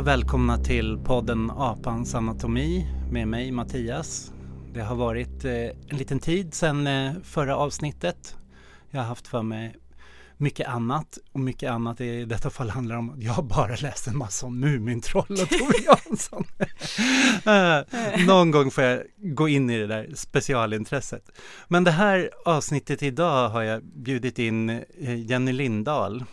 Och välkomna till podden Apans anatomi med mig Mattias. Det har varit eh, en liten tid sedan eh, förra avsnittet. Jag har haft för mig mycket annat och mycket annat i detta fall handlar om att jag bara läst en massa om Mumintroll och Tove Jansson. Eh, någon gång får jag gå in i det där specialintresset. Men det här avsnittet idag har jag bjudit in Jenny Lindahl.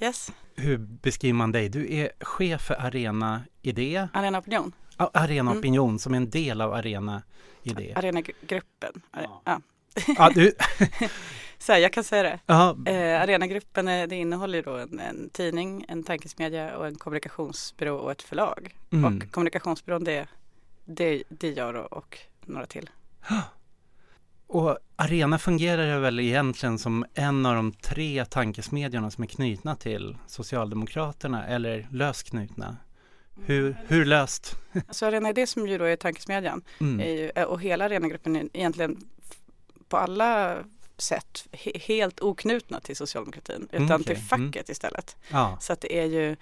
Yes. Hur beskriver man dig? Du är chef för Arena Idé. Arena Opinion. Ah, Arena mm. Opinion mm. som är en del av Arena Idé. Arenagruppen. Ja. ja. Ah, du... Så här, jag kan säga det. Eh, Arenagruppen det innehåller då en, en, tidning, en tankesmedja och en kommunikationsbyrå och ett förlag. Mm. Och kommunikationsbyrån det, det, det jag och, och några till. Och Arena fungerar väl egentligen som en av de tre tankesmedjorna som är knutna till Socialdemokraterna eller löst knutna. Hur, hur löst? Alltså Arena Idé som ju då är tankesmedjan mm. är ju, och hela Arenagruppen är egentligen på alla sätt he helt oknutna till socialdemokratin utan mm, okay. till facket mm. istället. Ja. Så att det är ju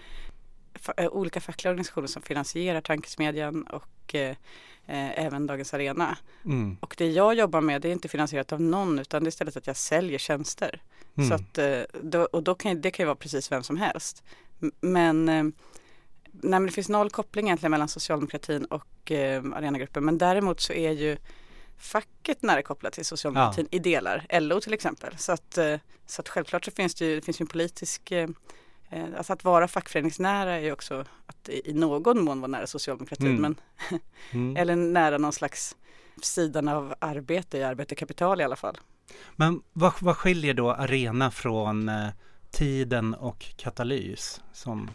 eh, olika fackliga organisationer som finansierar tankesmedjan och eh, eh, även Dagens Arena. Mm. Och det jag jobbar med det är inte finansierat av någon utan det är istället att jag säljer tjänster. Mm. Så att, eh, då, och då kan, det kan ju vara precis vem som helst. Men, eh, nej, men det finns noll koppling egentligen mellan socialdemokratin och eh, Arenagruppen men däremot så är ju facket nära kopplat till socialdemokratin ja. i delar, LO till exempel. Så att, så att självklart så finns det ju, det finns en politisk Alltså att vara fackföreningsnära är ju också att i någon mån vara nära socialdemokratin mm. men mm. eller nära någon slags sidan av arbete i arbete kapital i alla fall. Men vad, vad skiljer då arena från eh, tiden och katalys som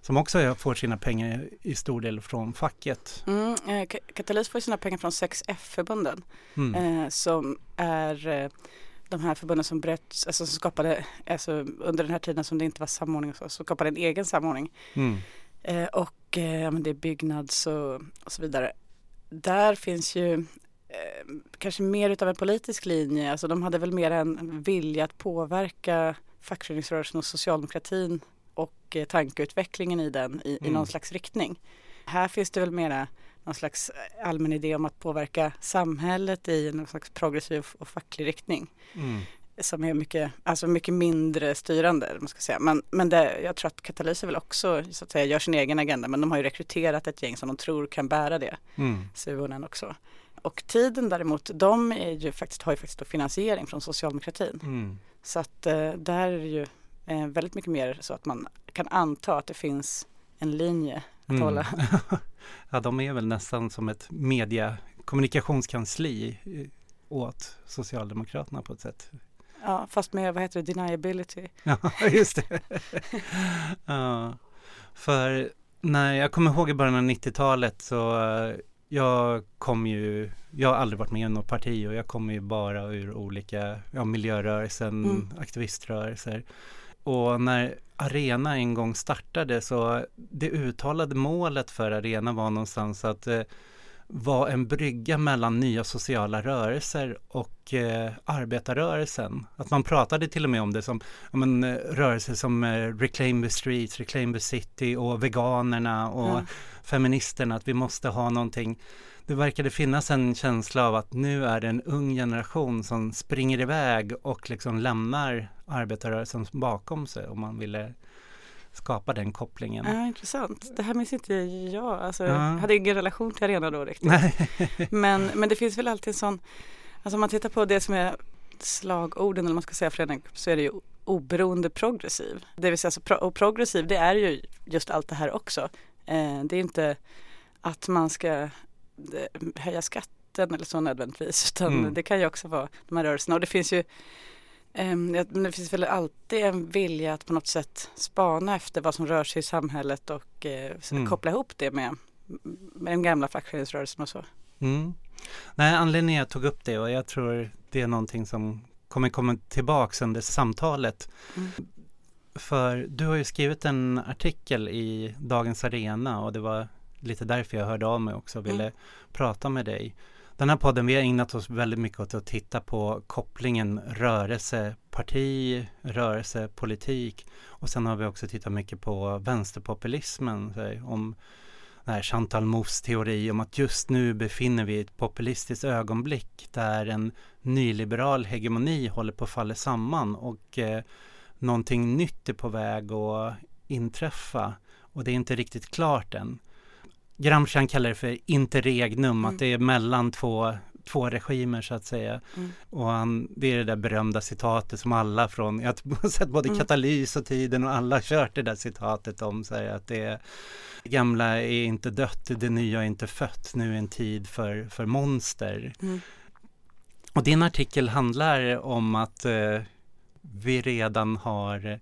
som också får sina pengar i stor del från facket. Mm, eh, Katalys får sina pengar från 6F-förbunden mm. eh, som är eh, de här förbunden som bröt, alltså som skapade, alltså under den här tiden som det inte var samordning och så, så skapade en egen samordning. Mm. Eh, och eh, det är Byggnads och, och, så vidare. Där finns ju eh, kanske mer utav en politisk linje, alltså de hade väl mer en vilja att påverka fackföreningsrörelsen och socialdemokratin och eh, tankeutvecklingen i den i, mm. i någon slags riktning. Här finns det väl mera någon slags eh, allmän idé om att påverka samhället i någon slags progressiv och facklig riktning. Mm. Som är mycket, alltså mycket mindre styrande. Man ska säga. Men, men det, jag tror att Katalys väl också så att säga, gör sin egen agenda men de har ju rekryterat ett gäng som de tror kan bära det. Mm. Suonen också. Och tiden däremot, de är ju faktiskt, har ju faktiskt finansiering från socialdemokratin. Mm. Så att eh, där är det ju eh, väldigt mycket mer så att man kan anta att det finns en linje att mm. hålla. ja, de är väl nästan som ett media kommunikationskansli åt Socialdemokraterna på ett sätt. Ja, fast med vad heter det, deniability. ja, just det. ja, för när jag kommer ihåg i början av 90-talet så uh, jag kom ju, jag har aldrig varit med i något parti och jag kommer ju bara ur olika, ja, miljörörelsen, mm. aktiviströrelser. Och när Arena en gång startade så det uttalade målet för Arena var någonstans att eh, vara en brygga mellan nya sociala rörelser och eh, arbetarrörelsen. Att man pratade till och med om det som om en eh, rörelse som eh, Reclaim the Streets, Reclaim the City och veganerna och mm. feministerna, att vi måste ha någonting det verkade finnas en känsla av att nu är det en ung generation som springer iväg och liksom lämnar arbetarrörelsen bakom sig om man ville skapa den kopplingen. Ja, intressant. Det här minns inte jag. Alltså, ja. Jag hade ingen relation till Arena då riktigt. Nej. men, men det finns väl alltid en sån, alltså om man tittar på det som är slagorden eller man ska säga för den så är det ju oberoende progressiv. Det vill säga, alltså, och progressiv det är ju just allt det här också. Eh, det är inte att man ska höja skatten eller så nödvändigtvis utan mm. det kan ju också vara de här rörelserna och det finns ju um, det finns väl alltid en vilja att på något sätt spana efter vad som rör sig i samhället och uh, mm. koppla ihop det med, med den gamla fackföreningsrörelsen och så. Mm. Nej, anledningen jag tog upp det och jag tror det är någonting som kommer komma tillbaks under samtalet. Mm. För du har ju skrivit en artikel i Dagens Arena och det var lite därför jag hörde av mig också och ville mm. prata med dig. den här podden, vi har ägnat oss väldigt mycket åt att titta på kopplingen rörelseparti, rörelsepolitik och sen har vi också tittat mycket på vänsterpopulismen, om den här Chantal Mouffe teori om att just nu befinner vi ett populistiskt ögonblick där en nyliberal hegemoni håller på att falla samman och eh, någonting nytt är på väg att inträffa och det är inte riktigt klart än. Gramscian kallar det för interregnum, mm. att det är mellan två, två regimer så att säga. Mm. Och han, det är det där berömda citatet som alla från, jag har sett både mm. Katalys och Tiden och alla kört det där citatet om så här, att det gamla är inte dött, det nya är inte fött, nu är en tid för, för monster. Mm. Och din artikel handlar om att eh, vi redan har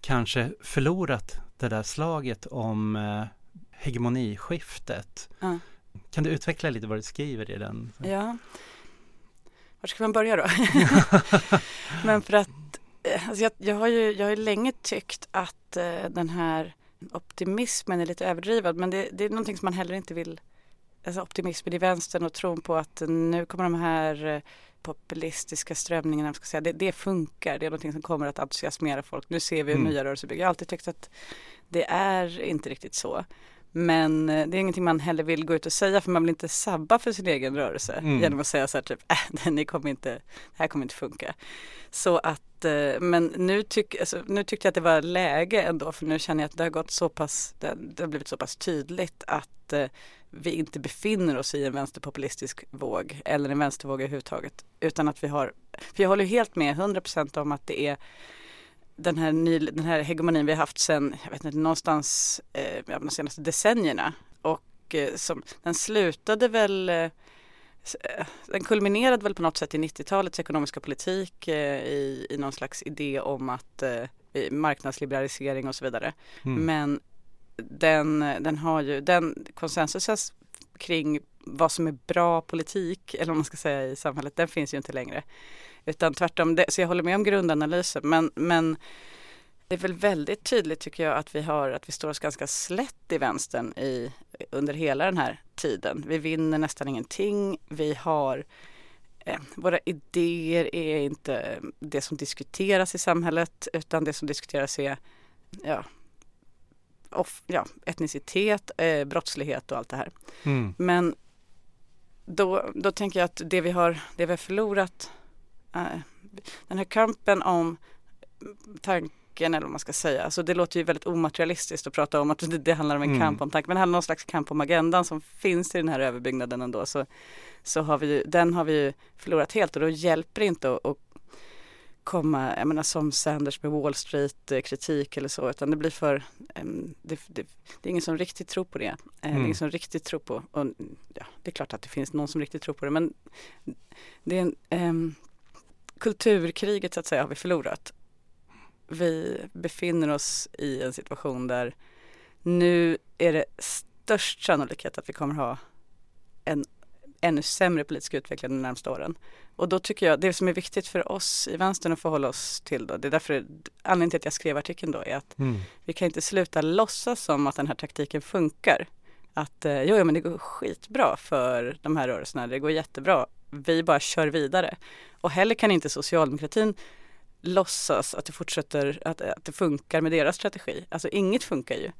kanske förlorat det där slaget om eh, hegemoniskiftet. Ja. Kan du utveckla lite vad du skriver i den? Ja. Var ska man börja då? Men för att eh, alltså jag, jag, har ju jag har länge tyckt att eh, den här optimismen är lite överdriven men det, det, är någonting som man heller inte vill Alltså optimismen i vänstern och tron på att nu kommer de här eh, populistiska strömningarna, ska säga, det, det, funkar. Det är någonting som kommer att entusiasmera folk. Nu ser vi mm. nya rörelser bygger. Jag har alltid tyckt att det är inte riktigt så. Men eh, det är ingenting man heller vill gå ut och säga för man vill inte sabba för sin egen rörelse mm. genom att säga så här typ, äh, ni kommer inte, det här kommer inte funka. Så att, eh, men nu, tyck, alltså, nu tyckte jag att det var läge ändå för nu känner jag att det har gått så pass, det, det har blivit så pass tydligt att eh, vi inte befinner oss i en vänsterpopulistisk våg eller en vänstervåg överhuvudtaget. Utan att vi har, för jag håller helt med 100% om att det är den här, ny, den här hegemonin vi har haft sedan, jag vet inte, någonstans eh, de senaste decennierna. Och eh, som, den slutade väl eh, den kulminerade väl på något sätt i 90-talets ekonomiska politik eh, i, i någon slags idé om att eh, marknadsliberalisering och så vidare. Mm. Men den, den har ju, den konsensusen kring vad som är bra politik, eller vad man ska säga i samhället, den finns ju inte längre. Utan tvärtom, det, så jag håller med om grundanalysen men, men det är väl väldigt tydligt tycker jag att vi har, att vi står oss ganska slätt i vänstern i, under hela den här tiden. Vi vinner nästan ingenting. Vi har eh, våra idéer är inte det som diskuteras i samhället utan det som diskuteras är ja, off, ja, etnicitet, eh, brottslighet och allt det här. Mm. Men då, då tänker jag att det vi har, det vi har förlorat den här kampen om tanken eller vad man ska säga, alltså det låter ju väldigt omaterialistiskt att prata om att det, handlar om en mm. kamp om tanken, men det handlar om någon slags kamp om agendan som finns i den här överbyggnaden ändå så, så har vi den har vi ju förlorat helt och då hjälper det inte att, att komma, jag menar som Sanders med Wall Street eh, kritik eller så utan det blir för, det, det, det, är ingen som riktigt tror på det. Mm. Det är ingen mm. som riktigt tror på, och ja, det är klart att det finns någon som riktigt tror på det men det är en, kulturkriget så att säga har vi förlorat. Vi befinner oss i en situation där nu är det störst sannolikhet att vi kommer ha en ännu sämre politisk utveckling de närmaste åren. Och då tycker jag, det som är viktigt för oss i vänstern att förhålla oss till då, det är därför anledningen till att jag skrev artikeln då är att mm. vi kan inte sluta låtsas som att den här taktiken funkar. Att eh, jo, ja, men det går skitbra för de här rörelserna, det går jättebra vi bara kör vidare. Och heller kan inte socialdemokratin låtsas att det fortsätter, att, att det funkar med deras strategi. Alltså inget funkar ju.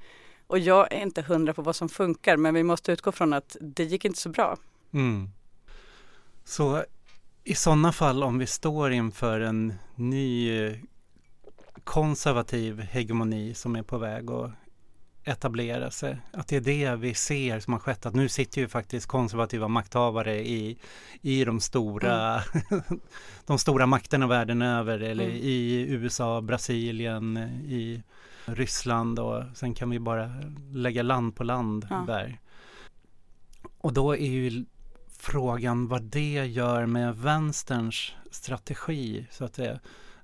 Och jag är inte hundra på vad som funkar men vi måste utgå från att det gick inte så bra. Mm. Så i sådana fall om vi står inför en ny eh, konservativ hegemoni som är på väg att etablera sig. Att det är det vi ser som har skett. Att nu sitter ju faktiskt konservativa makthavare i, i de stora mm. de stora makterna världen över. Eller mm. i USA, Brasilien, i Ryssland och sen kan vi bara lägga land på land ja. där. Och då är ju frågan vad det gör med vänsterns strategi så att säga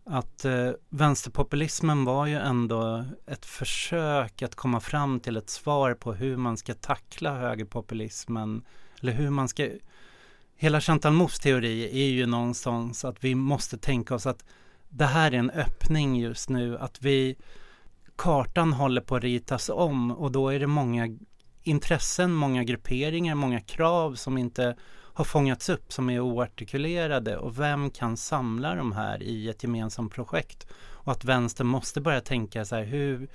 att eh, vänsterpopulismen var ju ändå ett försök att komma fram till ett svar på hur man ska tackla högerpopulismen. Eller hur man ska... Hela Chantal Mouffe teori är ju någonstans att vi måste tänka oss att det här är en öppning just nu. Att vi... Kartan håller på att ritas om och då är det många intressen, många grupperingar, många krav som inte har fångats upp som är oartikulerade och vem kan samla de här i ett gemensamt projekt? Och att vänstern måste börja tänka så här, hur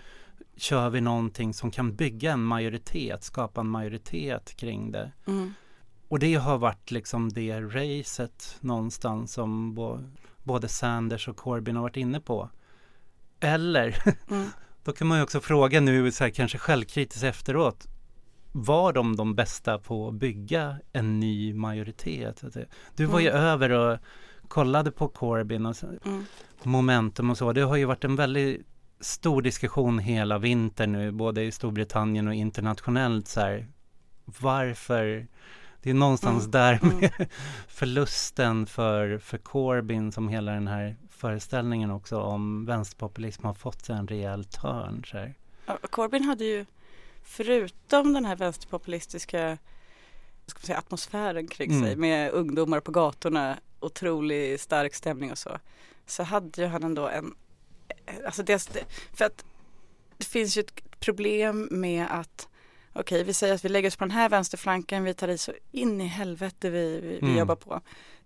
kör vi någonting som kan bygga en majoritet, skapa en majoritet kring det? Mm. Och det har varit liksom det racet någonstans som både Sanders och Corbyn har varit inne på. Eller, mm. då kan man ju också fråga nu så här, kanske självkritiskt efteråt, var de de bästa på att bygga en ny majoritet? Du var ju mm. över och kollade på Corbyn och mm. momentum och så. Det har ju varit en väldigt stor diskussion hela vintern nu, både i Storbritannien och internationellt så här, varför det är någonstans mm. där mm. med förlusten för, för Corbyn som hela den här föreställningen också om vänsterpopulism har fått sig en rejäl törn. Så här. Ja, Corbyn hade ju förutom den här vänsterpopulistiska ska man säga, atmosfären kring mm. sig med ungdomar på gatorna, otroligt stark stämning och så. Så hade ju han ändå en, alltså det, för att det finns ju ett problem med att okej, vi säger att vi lägger oss på den här vänsterflanken, vi tar i så in i helvete vi, vi, vi mm. jobbar på.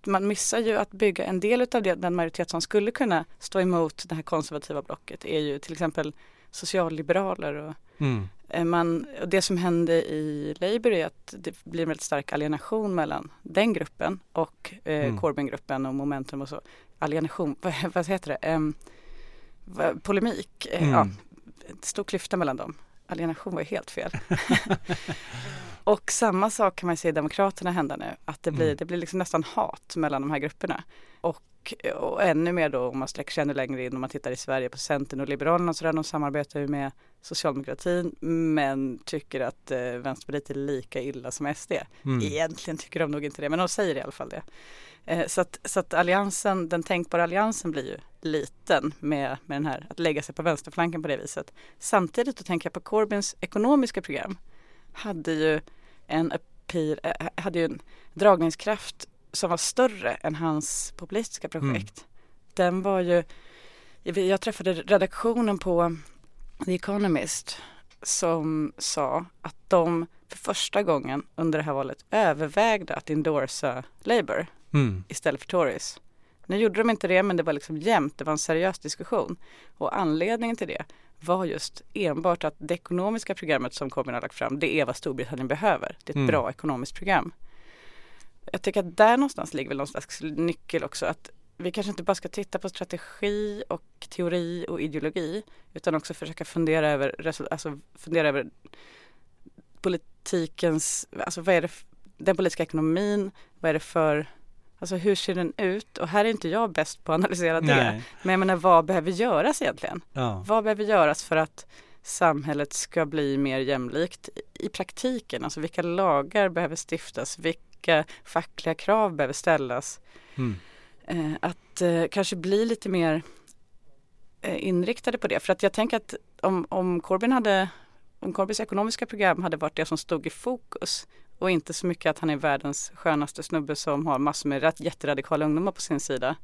Man missar ju att bygga en del av det, den majoritet som skulle kunna stå emot det här konservativa blocket är ju till exempel socialliberaler och mm. Eh, man, och det som hände i Labour är att det blir en väldigt stark alienation mellan den gruppen och eh, mm. Corbyn-gruppen och Momentum och så. Alienation, vad, vad heter det? Um, polemik, eh, mm. ja, stor klyfta mellan dem. Alienation var helt fel. och samma sak kan man se i Demokraterna hända nu, att det blir, mm. det blir liksom nästan hat mellan de här grupperna. Och och, ännu mer då om man sträcker sig ännu längre in om man tittar i Sverige på Centern och Liberalerna så där de samarbetar ju med socialdemokratin men tycker att eh, Vänsterpartiet är lika illa som SD. Mm. Egentligen tycker de nog inte det men de säger i alla fall det. Eh, så, att, så att alliansen, den tänkbara alliansen blir ju liten med, med den här att lägga sig på vänsterflanken på det viset. Samtidigt då tänker jag på Corbyns ekonomiska program hade ju en eh, hade ju en dragningskraft som var större än hans populistiska projekt. Mm. Den var ju, jag träffade redaktionen på The Economist som sa att de för första gången under det här valet övervägde att endorsa Labour mm. istället för Tories. Nu gjorde de inte det men det var liksom jämnt, det var en seriös diskussion. Och anledningen till det var just enbart att det ekonomiska programmet som Corbyn har lagt fram, det är vad Storbritannien behöver. Det är ett mm. bra ekonomiskt program jag tycker att där någonstans ligger väl någon slags nyckel också att vi kanske inte bara ska titta på strategi och teori och ideologi utan också försöka fundera över, alltså fundera över politikens, alltså vad är det, den politiska ekonomin, vad är det för, alltså hur ser den ut? Och här är inte jag bäst på att analysera det. Nej. Men jag menar vad behöver göras egentligen? Ja. Vad behöver göras för att samhället ska bli mer jämlikt i praktiken? Alltså vilka lagar behöver stiftas? Vilka vilka fackliga krav behöver ställas. Mm. Eh, att eh, kanske bli lite mer eh, inriktade på det. För att jag tänker att om, om Corbyn hade om Corbyns ekonomiska program hade varit det som stod i fokus och inte så mycket att han är världens skönaste snubbe som har massor med jätteradikala ungdomar på sin sida.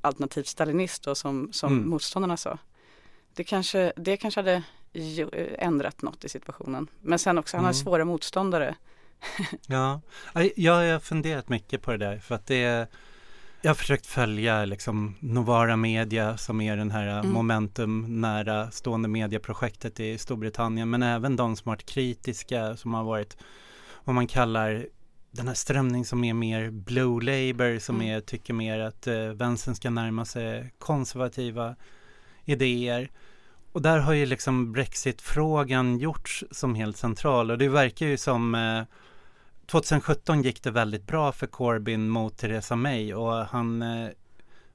Alternativt stalinist då som, som mm. motståndarna sa. Det kanske, det kanske hade ändrat något i situationen. Men sen också, han har mm. svåra motståndare ja, jag har funderat mycket på det där för att det jag har försökt följa liksom Novara Media som är den här mm. momentum nära stående medieprojektet i Storbritannien men även de som har varit kritiska som har varit vad man kallar den här strömning som är mer blue labour som mm. är, tycker mer att eh, vänstern ska närma sig konservativa idéer. Och där har ju liksom Brexit-frågan gjorts som helt central och det verkar ju som eh, 2017 gick det väldigt bra för Corbyn mot Theresa May och han eh,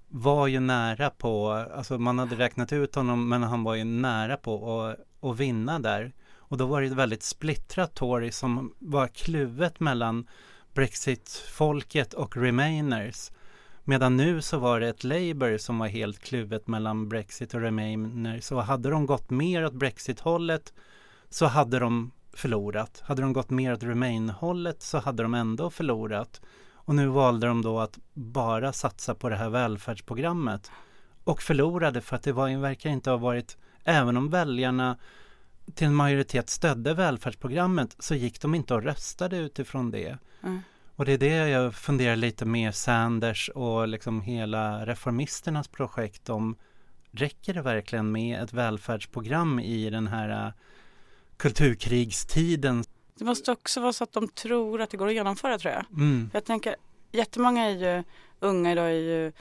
var ju nära på, alltså man hade räknat ut honom men han var ju nära på att, att vinna där. Och då var det ett väldigt splittrat Tory som var kluvet mellan Brexit-folket och Remainers. Medan nu så var det ett Labour som var helt kluvet mellan Brexit och Remainers. Och hade de gått mer åt Brexit-hållet så hade de förlorat. Hade de gått mer åt Remain-hållet så hade de ändå förlorat. Och nu valde de då att bara satsa på det här välfärdsprogrammet. Och förlorade för att det var, verkar inte ha varit, även om väljarna till en majoritet stödde välfärdsprogrammet så gick de inte och röstade utifrån det. Mm. Och det är det jag funderar lite med Sanders och liksom hela reformisternas projekt om räcker det verkligen med ett välfärdsprogram i den här kulturkrigstiden? Det måste också vara så att de tror att det går att genomföra tror jag. Mm. Jag tänker, jättemånga är ju unga idag är ju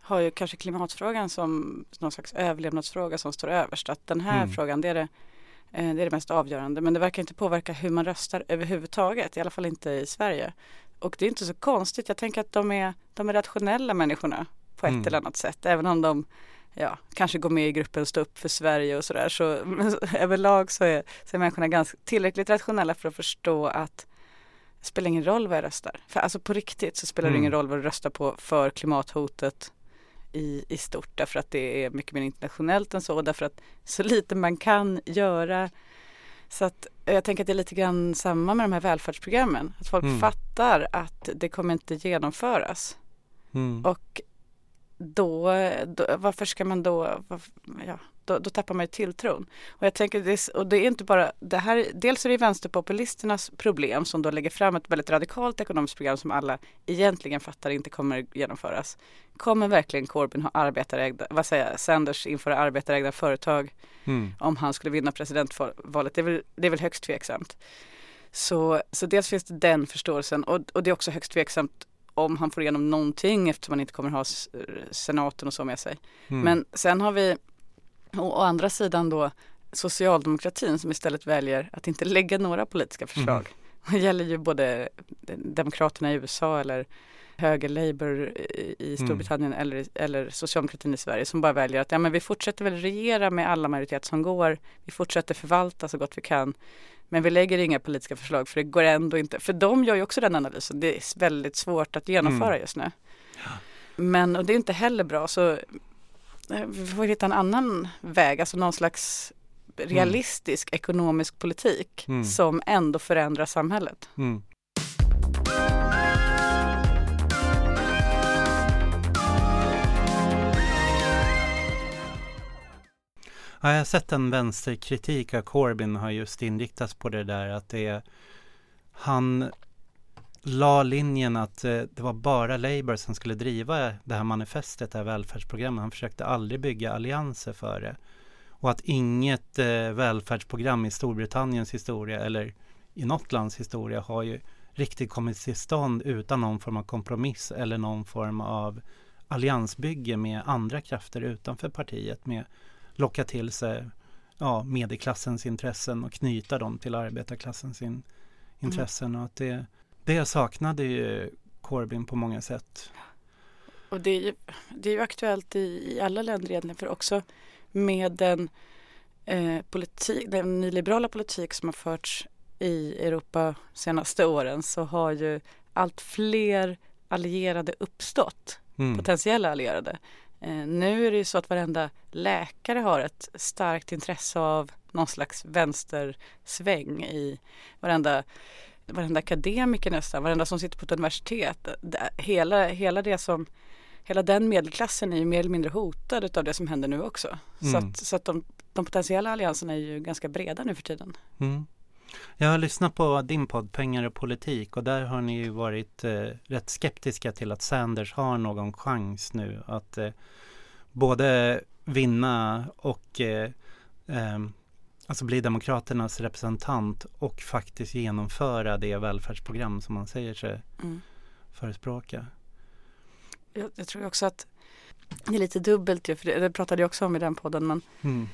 har ju kanske klimatfrågan som någon slags överlevnadsfråga som står överst. Att den här mm. frågan, det är det, eh, det är det mest avgörande. Men det verkar inte påverka hur man röstar överhuvudtaget, i alla fall inte i Sverige. Och det är inte så konstigt. Jag tänker att de är, de är rationella människorna på ett mm. eller annat sätt. Även om de ja, kanske går med i gruppen Stå upp för Sverige och sådär. Så, överlag så är, så är människorna ganska tillräckligt rationella för att förstå att det spelar ingen roll vad jag röstar. För alltså på riktigt så spelar det ingen mm. roll vad du röstar på för klimathotet i, i stort därför att det är mycket mer internationellt än så och därför att så lite man kan göra så att jag tänker att det är lite grann samma med de här välfärdsprogrammen. Att folk mm. fattar att det kommer inte genomföras. Mm. Och då, då, varför ska man då, varför, ja, då, då, tappar man ju tilltron. Och jag tänker, det, och det är inte bara det här, dels är det vänsterpopulisternas problem som då lägger fram ett väldigt radikalt ekonomiskt program som alla egentligen fattar inte kommer genomföras. Kommer verkligen Corbyn ha arbetarägda, vad säger jag, Sanders införa arbetarägda företag mm. om han skulle vinna presidentvalet? Det är väl, det är väl högst tveksamt. Så, så dels finns det den förståelsen och, och det är också högst tveksamt om han får igenom någonting eftersom han inte kommer ha senaten och så med sig. Mm. Men sen har vi å andra sidan då socialdemokratin som istället väljer att inte lägga några politiska förslag. Mm. Det gäller ju både demokraterna i USA eller höger Labour i mm. Storbritannien mm. eller, eller socialdemokratin i Sverige som bara väljer att ja, men vi fortsätter väl regera med alla majoritet som går. Vi fortsätter förvalta så gott vi kan. Men vi lägger inga politiska förslag för det går ändå inte. För de gör ju också den analysen. Det är väldigt svårt att genomföra mm. just nu. Ja. Men och det är inte heller bra så eh, vi får hitta en annan väg, alltså någon slags realistisk mm. ekonomisk politik mm. som ändå förändrar samhället. Mm. Ja, jag har sett en vänsterkritik av Corbyn har just inriktats på det där att det är han la linjen att eh, det var bara Labour som skulle driva det här manifestet, det här välfärdsprogrammet. Han försökte aldrig bygga allianser för det. Och att inget eh, välfärdsprogram i Storbritanniens historia eller i något lands historia har ju riktigt kommit till stånd utan någon form av kompromiss eller någon form av alliansbygge med andra krafter utanför partiet med locka till sig ja, medelklassens intressen och knyta dem till arbetarklassens in, intressen. Mm. Och att det, det saknade ju Corbyn på många sätt. Och det är ju, det är ju aktuellt i, i alla länder egentligen för också med den, eh, politik, den nyliberala politik som har förts i Europa senaste åren så har ju allt fler allierade uppstått, mm. potentiella allierade. Eh, nu är det ju så att varenda läkare har ett starkt intresse av någon slags vänstersväng i varenda, varenda akademiker nästan, varenda som sitter på ett universitet. Hela, hela det som Hela den medelklassen är ju mer eller mindre hotad av det som händer nu också. Mm. Så att, så att de, de potentiella allianserna är ju ganska breda nu för tiden. Mm. Jag har lyssnat på din podd Pengar och politik och där har ni ju varit eh, rätt skeptiska till att Sanders har någon chans nu att eh, både vinna och eh, eh, alltså bli Demokraternas representant och faktiskt genomföra det välfärdsprogram som man säger sig mm. förespråka. Jag, jag, tror också att det är lite dubbelt för det, det pratade jag också om i den podden, men mm.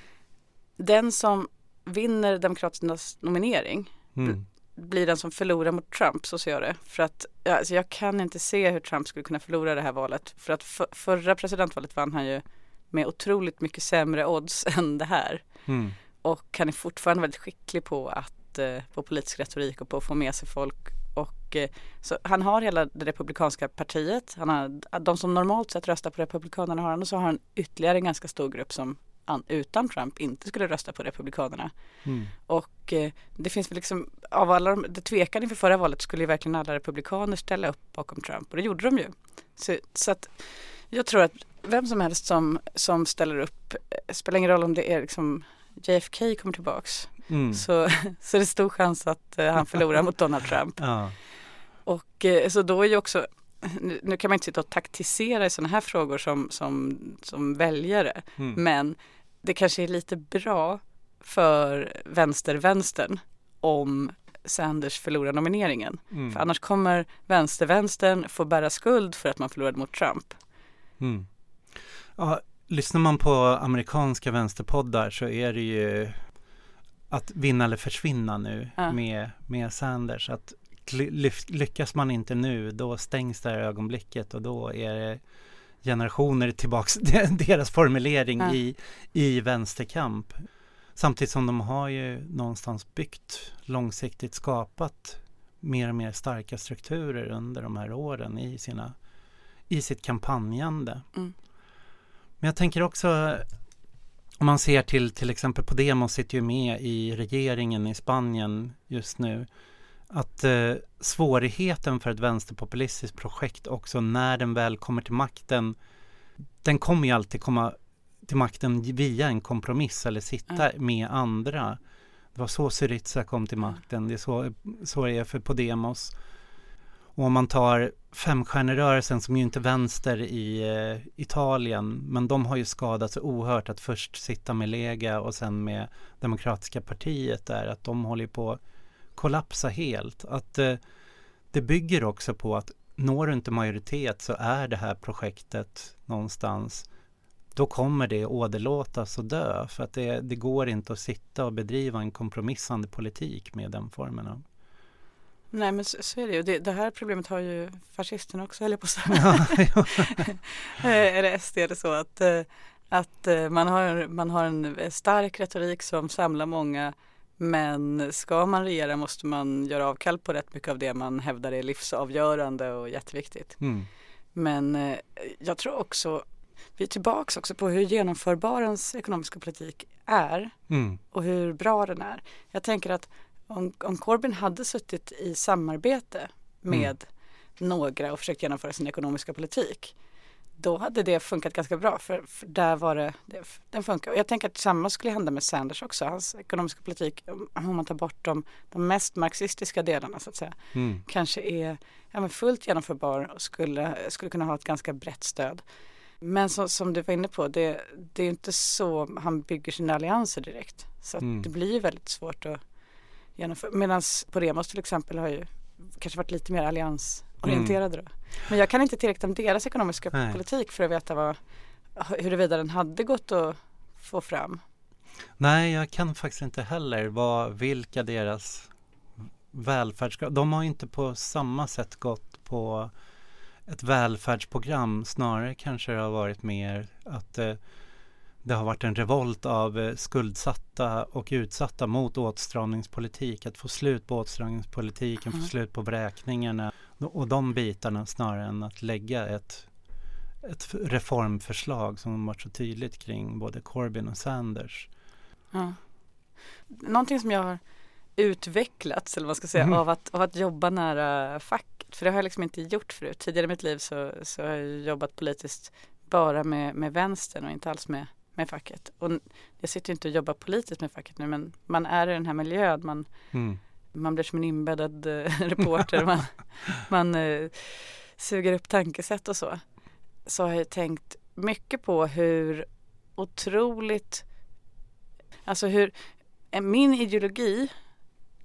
den som vinner Demokraternas nominering mm. blir den som förlorar mot Trump, så ser jag det. För att alltså jag kan inte se hur Trump skulle kunna förlora det här valet. För att för, förra presidentvalet vann han ju med otroligt mycket sämre odds än det här. Mm. Och han är fortfarande väldigt skicklig på att eh, på politisk retorik och på att få med sig folk. Och, eh, så han har hela det republikanska partiet. Han har, de som normalt sett röstar på republikanerna har han och så har han ytterligare en ganska stor grupp som utan Trump inte skulle rösta på Republikanerna. Mm. Och eh, det finns väl liksom, av alla de, det tvekan inför förra valet skulle ju verkligen alla republikaner ställa upp bakom Trump och det gjorde de ju. Så, så att jag tror att vem som helst som, som ställer upp, eh, spelar ingen roll om det är liksom JFK kommer tillbaks. Mm. Så, så det är stor chans att uh, han förlorar mot Donald Trump. Ja. Och eh, så då är ju också nu, nu kan man inte sitta och taktisera i sådana här frågor som, som, som väljare. Mm. Men det kanske är lite bra för vänster-vänstern om Sanders förlorar nomineringen. Mm. För annars kommer vänster-vänstern få bära skuld för att man förlorade mot Trump. Mm. Ja, lyssnar man på amerikanska vänsterpoddar så är det ju att vinna eller försvinna nu ja. med, med Sanders. Att lyckas man inte nu då stängs det här ögonblicket och då är det generationer tillbaks deras formulering ja. i, i vänsterkamp. Samtidigt som de har ju någonstans byggt långsiktigt skapat mer och mer starka strukturer under de här åren i, sina, i sitt kampanjande. Mm. Men jag tänker också om man ser till till exempel Podemos sitter ju med i regeringen i Spanien just nu. Att eh, svårigheten för ett vänsterpopulistiskt projekt också när den väl kommer till makten den kommer ju alltid komma till makten via en kompromiss eller sitta mm. med andra. Det var så Syriza kom till makten, det är så, så det är för Podemos. Och om man tar femstjärnerörelsen som ju inte är vänster i eh, Italien, men de har ju skadat så oerhört att först sitta med Lega och sen med Demokratiska partiet där, att de håller på kollapsa helt. Att eh, det bygger också på att når du inte majoritet så är det här projektet någonstans då kommer det åderlåtas och dö för att det, det går inte att sitta och bedriva en kompromissande politik med den formen av Nej men så, så är det ju. Det, det, här problemet har ju fascisterna också, eller på att säga. eller SD är det så att, eh, att eh, man, har, man har en stark retorik som samlar många men ska man regera måste man göra avkall på rätt mycket av det man hävdar är livsavgörande och jätteviktigt. Mm. Men eh, jag tror också, vi är tillbaks också på hur genomförbar ens ekonomiska politik är mm. och hur bra den är. Jag tänker att om, om Corbyn hade suttit i samarbete med mm. några och försökt genomföra sin ekonomiska politik då hade det funkat ganska bra för, för där var det, det, den funkar. Och jag tänker att samma skulle hända med Sanders också. Hans ekonomiska politik, om man tar bort de, de mest marxistiska delarna så att säga, mm. kanske är ja, men fullt genomförbar och skulle, skulle kunna ha ett ganska brett stöd. Men så, som du var inne på, det, det är inte så han bygger sina allianser direkt. Så mm. det blir väldigt svårt att genomföra. Medan Podemos till exempel har ju kanske varit lite mer alliansorienterade. Mm. Men jag kan inte tillräckligt om deras ekonomiska Nej. politik för att veta vad, huruvida den hade gått att få fram. Nej, jag kan faktiskt inte heller vad, vilka deras välfärdskrav, de har inte på samma sätt gått på ett välfärdsprogram, snarare kanske det har varit mer att eh, det har varit en revolt av eh, skuldsatta och utsatta mot åtstramningspolitik. Att få slut på åtstramningspolitiken, mm. få slut på vräkningarna och de bitarna snarare än att lägga ett, ett reformförslag som varit så tydligt kring både Corbyn och Sanders. Ja. Någonting som jag har utvecklats, eller vad man ska säga, mm. av, att, av att jobba nära facket. För det har jag liksom inte gjort förut. Tidigare i mitt liv så, så har jag jobbat politiskt bara med, med vänstern och inte alls med med facket. Och jag sitter inte och jobbar politiskt med facket nu men man är i den här miljön. Man, mm. Man blir som en inbäddad eh, reporter. man man eh, suger upp tankesätt och så. Så har jag tänkt mycket på hur otroligt, alltså hur min ideologi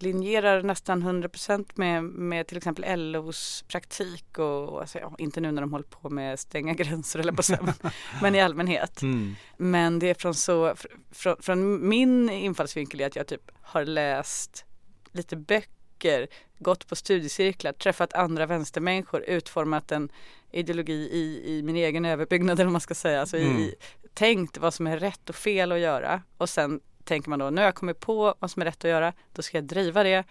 linjerar nästan 100% med, med till exempel LOs praktik och alltså, ja, inte nu när de håller på med stänga gränser eller på så, men i allmänhet. Mm. Men det är från så, från, från min infallsvinkel är att jag typ har läst lite böcker, gått på studiecirklar, träffat andra vänstermänniskor, utformat en ideologi i, i min egen överbyggnad eller vad man ska säga, alltså mm. i, tänkt vad som är rätt och fel att göra och sen tänker man då, nu har jag kommit på vad som är rätt att göra, då ska jag driva det.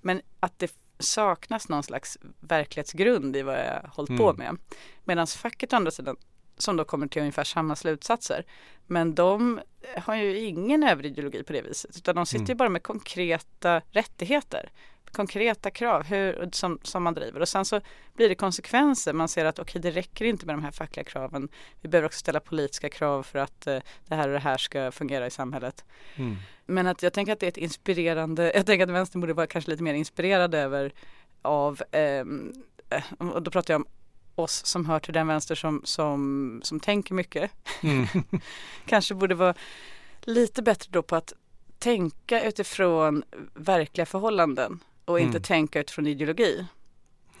Men att det saknas någon slags verklighetsgrund i vad jag har hållit mm. på med. Medan facket å andra sidan, som då kommer till ungefär samma slutsatser, men de har ju ingen överideologi på det viset, utan de sitter mm. ju bara med konkreta rättigheter konkreta krav hur, som, som man driver och sen så blir det konsekvenser. Man ser att okej, okay, det räcker inte med de här fackliga kraven. Vi behöver också ställa politiska krav för att eh, det här och det här ska fungera i samhället. Mm. Men att jag tänker att det är ett inspirerande, jag tänker att vänstern borde vara kanske lite mer inspirerad över av, ehm, eh, och då pratar jag om oss som hör till den vänster som, som, som tänker mycket. Mm. Kanske borde vara lite bättre då på att tänka utifrån verkliga förhållanden och inte mm. tänka utifrån ideologi.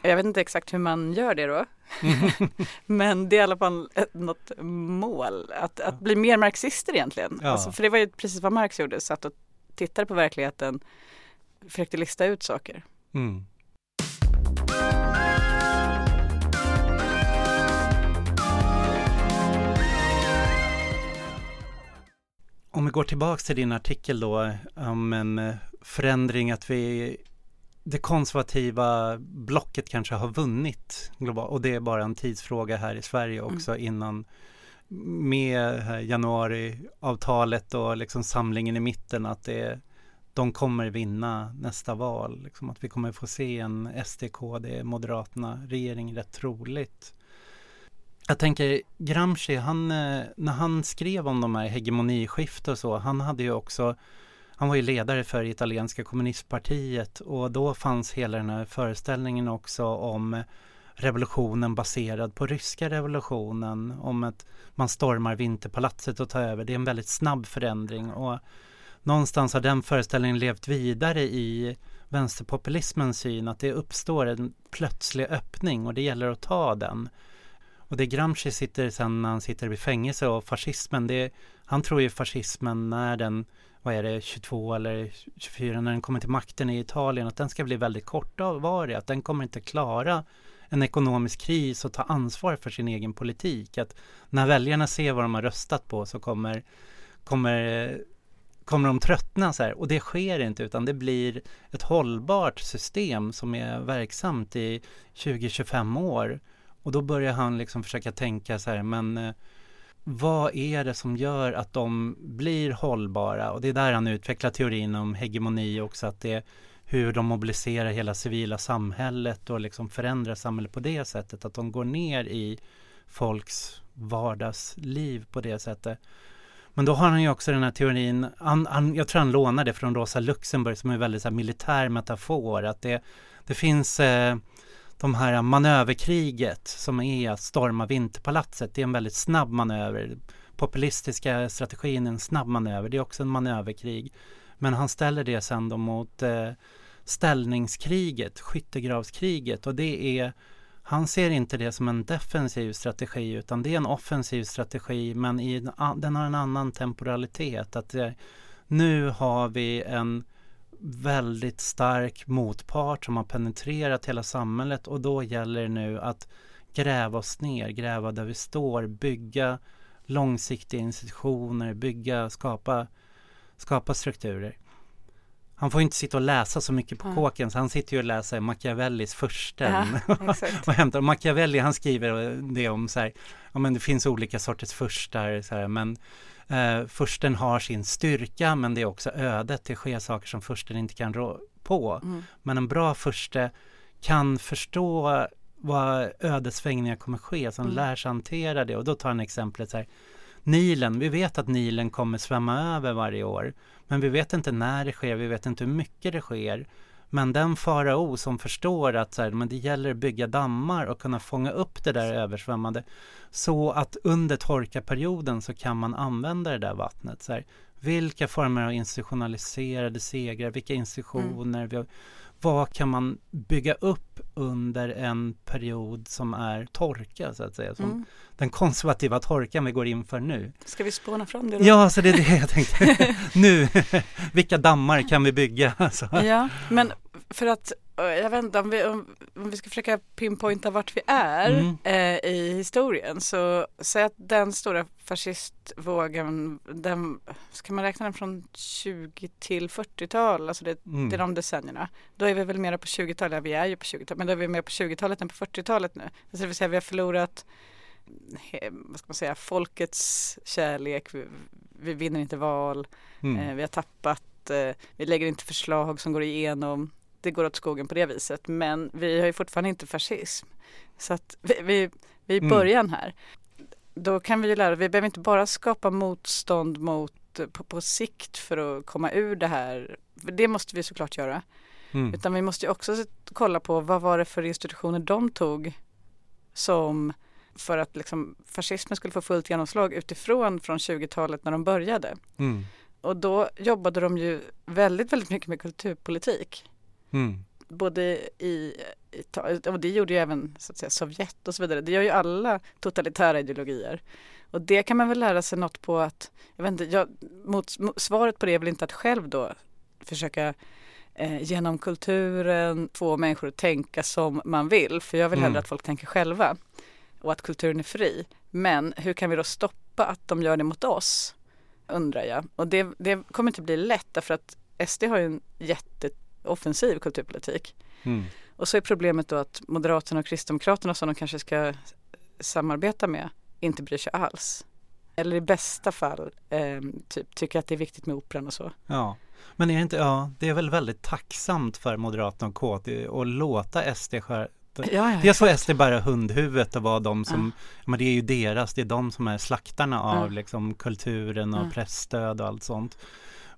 Jag vet inte exakt hur man gör det då. Men det är i alla fall något mål, att, att bli mer marxister egentligen. Ja. Alltså, för det var ju precis vad Marx gjorde, satt och tittade på verkligheten, försökte lista ut saker. Mm. Om vi går tillbaks till din artikel då om en eh, förändring att vi det konservativa blocket kanske har vunnit globalt och det är bara en tidsfråga här i Sverige mm. också mm. innan med januariavtalet och liksom samlingen i mitten att det, de kommer vinna nästa val. Liksom att vi kommer få se en SDKD, Moderaterna, regering rätt troligt. Jag tänker Gramsci, han, eh, när han skrev om de här hegemoniskift och så, han hade ju också han var ju ledare för italienska kommunistpartiet och då fanns hela den här föreställningen också om revolutionen baserad på ryska revolutionen, om att man stormar Vinterpalatset och tar över. Det är en väldigt snabb förändring och någonstans har den föreställningen levt vidare i vänsterpopulismens syn att det uppstår en plötslig öppning och det gäller att ta den. Och det Gramsci sitter sen när han sitter i fängelse och fascismen, det, han tror ju fascismen när den vad är det, 22 eller 24 när den kommer till makten i Italien, att den ska bli väldigt kortvarig, att den kommer inte klara en ekonomisk kris och ta ansvar för sin egen politik. Att när väljarna ser vad de har röstat på så kommer, kommer, kommer de tröttna så här. Och det sker inte utan det blir ett hållbart system som är verksamt i 20-25 år. Och då börjar han liksom försöka tänka så här, men eh, vad är det som gör att de blir hållbara? Och det är där han utvecklar teorin om hegemoni också, att det är hur de mobiliserar hela civila samhället och liksom förändrar samhället på det sättet, att de går ner i folks vardagsliv på det sättet. Men då har han ju också den här teorin, han, han, jag tror han lånar det från Rosa Luxemburg som är en väldigt så här, militär metafor, att det, det finns eh, de här manöverkriget som är att storma Vinterpalatset. Det är en väldigt snabb manöver. Populistiska strategin är en snabb manöver. Det är också en manöverkrig. Men han ställer det sen då mot eh, ställningskriget, skyttegravskriget och det är han ser inte det som en defensiv strategi utan det är en offensiv strategi men i, den har en annan temporalitet. Att eh, nu har vi en väldigt stark motpart som har penetrerat hela samhället och då gäller det nu att gräva oss ner, gräva där vi står, bygga långsiktiga institutioner, bygga, skapa, skapa strukturer. Han får inte sitta och läsa så mycket på mm. kåken så han sitter ju och läser Machiavellis försten. Ja, och hämtar. Machiavelli han skriver det om så här, ja men det finns olika sorters förstar så här, men Eh, försten har sin styrka men det är också ödet. Det sker saker som försten inte kan rå på. Mm. Men en bra förste kan förstå vad ödesvängningar kommer ske, som mm. lär sig hantera det. Och då tar han exemplet så här. Nilen, vi vet att Nilen kommer svämma över varje år. Men vi vet inte när det sker, vi vet inte hur mycket det sker. Men den farao som förstår att så här, men det gäller att bygga dammar och kunna fånga upp det där översvämmade så att under torkaperioden så kan man använda det där vattnet. Så här, vilka former av institutionaliserade segrar, vilka institutioner, mm. vad kan man bygga upp under en period som är torka så att säga. Som mm. Den konservativa torkan vi går in för nu. Ska vi spåna fram det då? Ja, så det är det jag tänkte. nu, vilka dammar kan vi bygga? Alltså. Ja, men för att jag vet inte om vi, om, om vi ska försöka pinpointa vart vi är mm. eh, i historien så säg att den stora fascistvågen, den, ska man räkna den från 20 till 40-tal, alltså det, mm. det är de decennierna. Då är vi väl mer på 20-talet, ja, vi är ju på 20-talet, men då är vi mer på 20-talet än på 40-talet nu. Så det vill säga vi har förlorat vad ska man säga, folkets kärlek, vi, vi vinner inte val, mm. eh, vi har tappat, eh, vi lägger inte förslag som går igenom det går åt skogen på det viset. Men vi har ju fortfarande inte fascism. Så att vi, vi, vi är i mm. början här. Då kan vi ju lära, vi behöver inte bara skapa motstånd mot på, på sikt för att komma ur det här. Det måste vi såklart göra. Mm. Utan vi måste ju också kolla på vad var det för institutioner de tog som för att liksom fascismen skulle få fullt genomslag utifrån från 20-talet när de började. Mm. Och då jobbade de ju väldigt, väldigt mycket med kulturpolitik. Mm. Både i, och det gjorde ju även så att säga, Sovjet och så vidare. Det gör ju alla totalitära ideologier. Och det kan man väl lära sig något på att, jag vet inte, jag, mot, svaret på det är väl inte att själv då försöka eh, genom kulturen få människor att tänka som man vill. För jag vill hellre mm. att folk tänker själva och att kulturen är fri. Men hur kan vi då stoppa att de gör det mot oss? Undrar jag. Och det, det kommer inte bli lätt därför att SD har ju en jätteoffensiv kulturpolitik. Mm. Och så är problemet då att Moderaterna och Kristdemokraterna som de kanske ska samarbeta med inte bryr sig alls. Eller i bästa fall eh, typ, tycker att det är viktigt med operan och så. Ja, men är det inte, ja, det är väl väldigt tacksamt för Moderaterna och KT att låta SD skär, Ja, ja, Dels får SD bara hundhuvudet och vara de som, ja. men det är ju deras, det är de som är slaktarna av liksom kulturen och ja. pressstöd och allt sånt.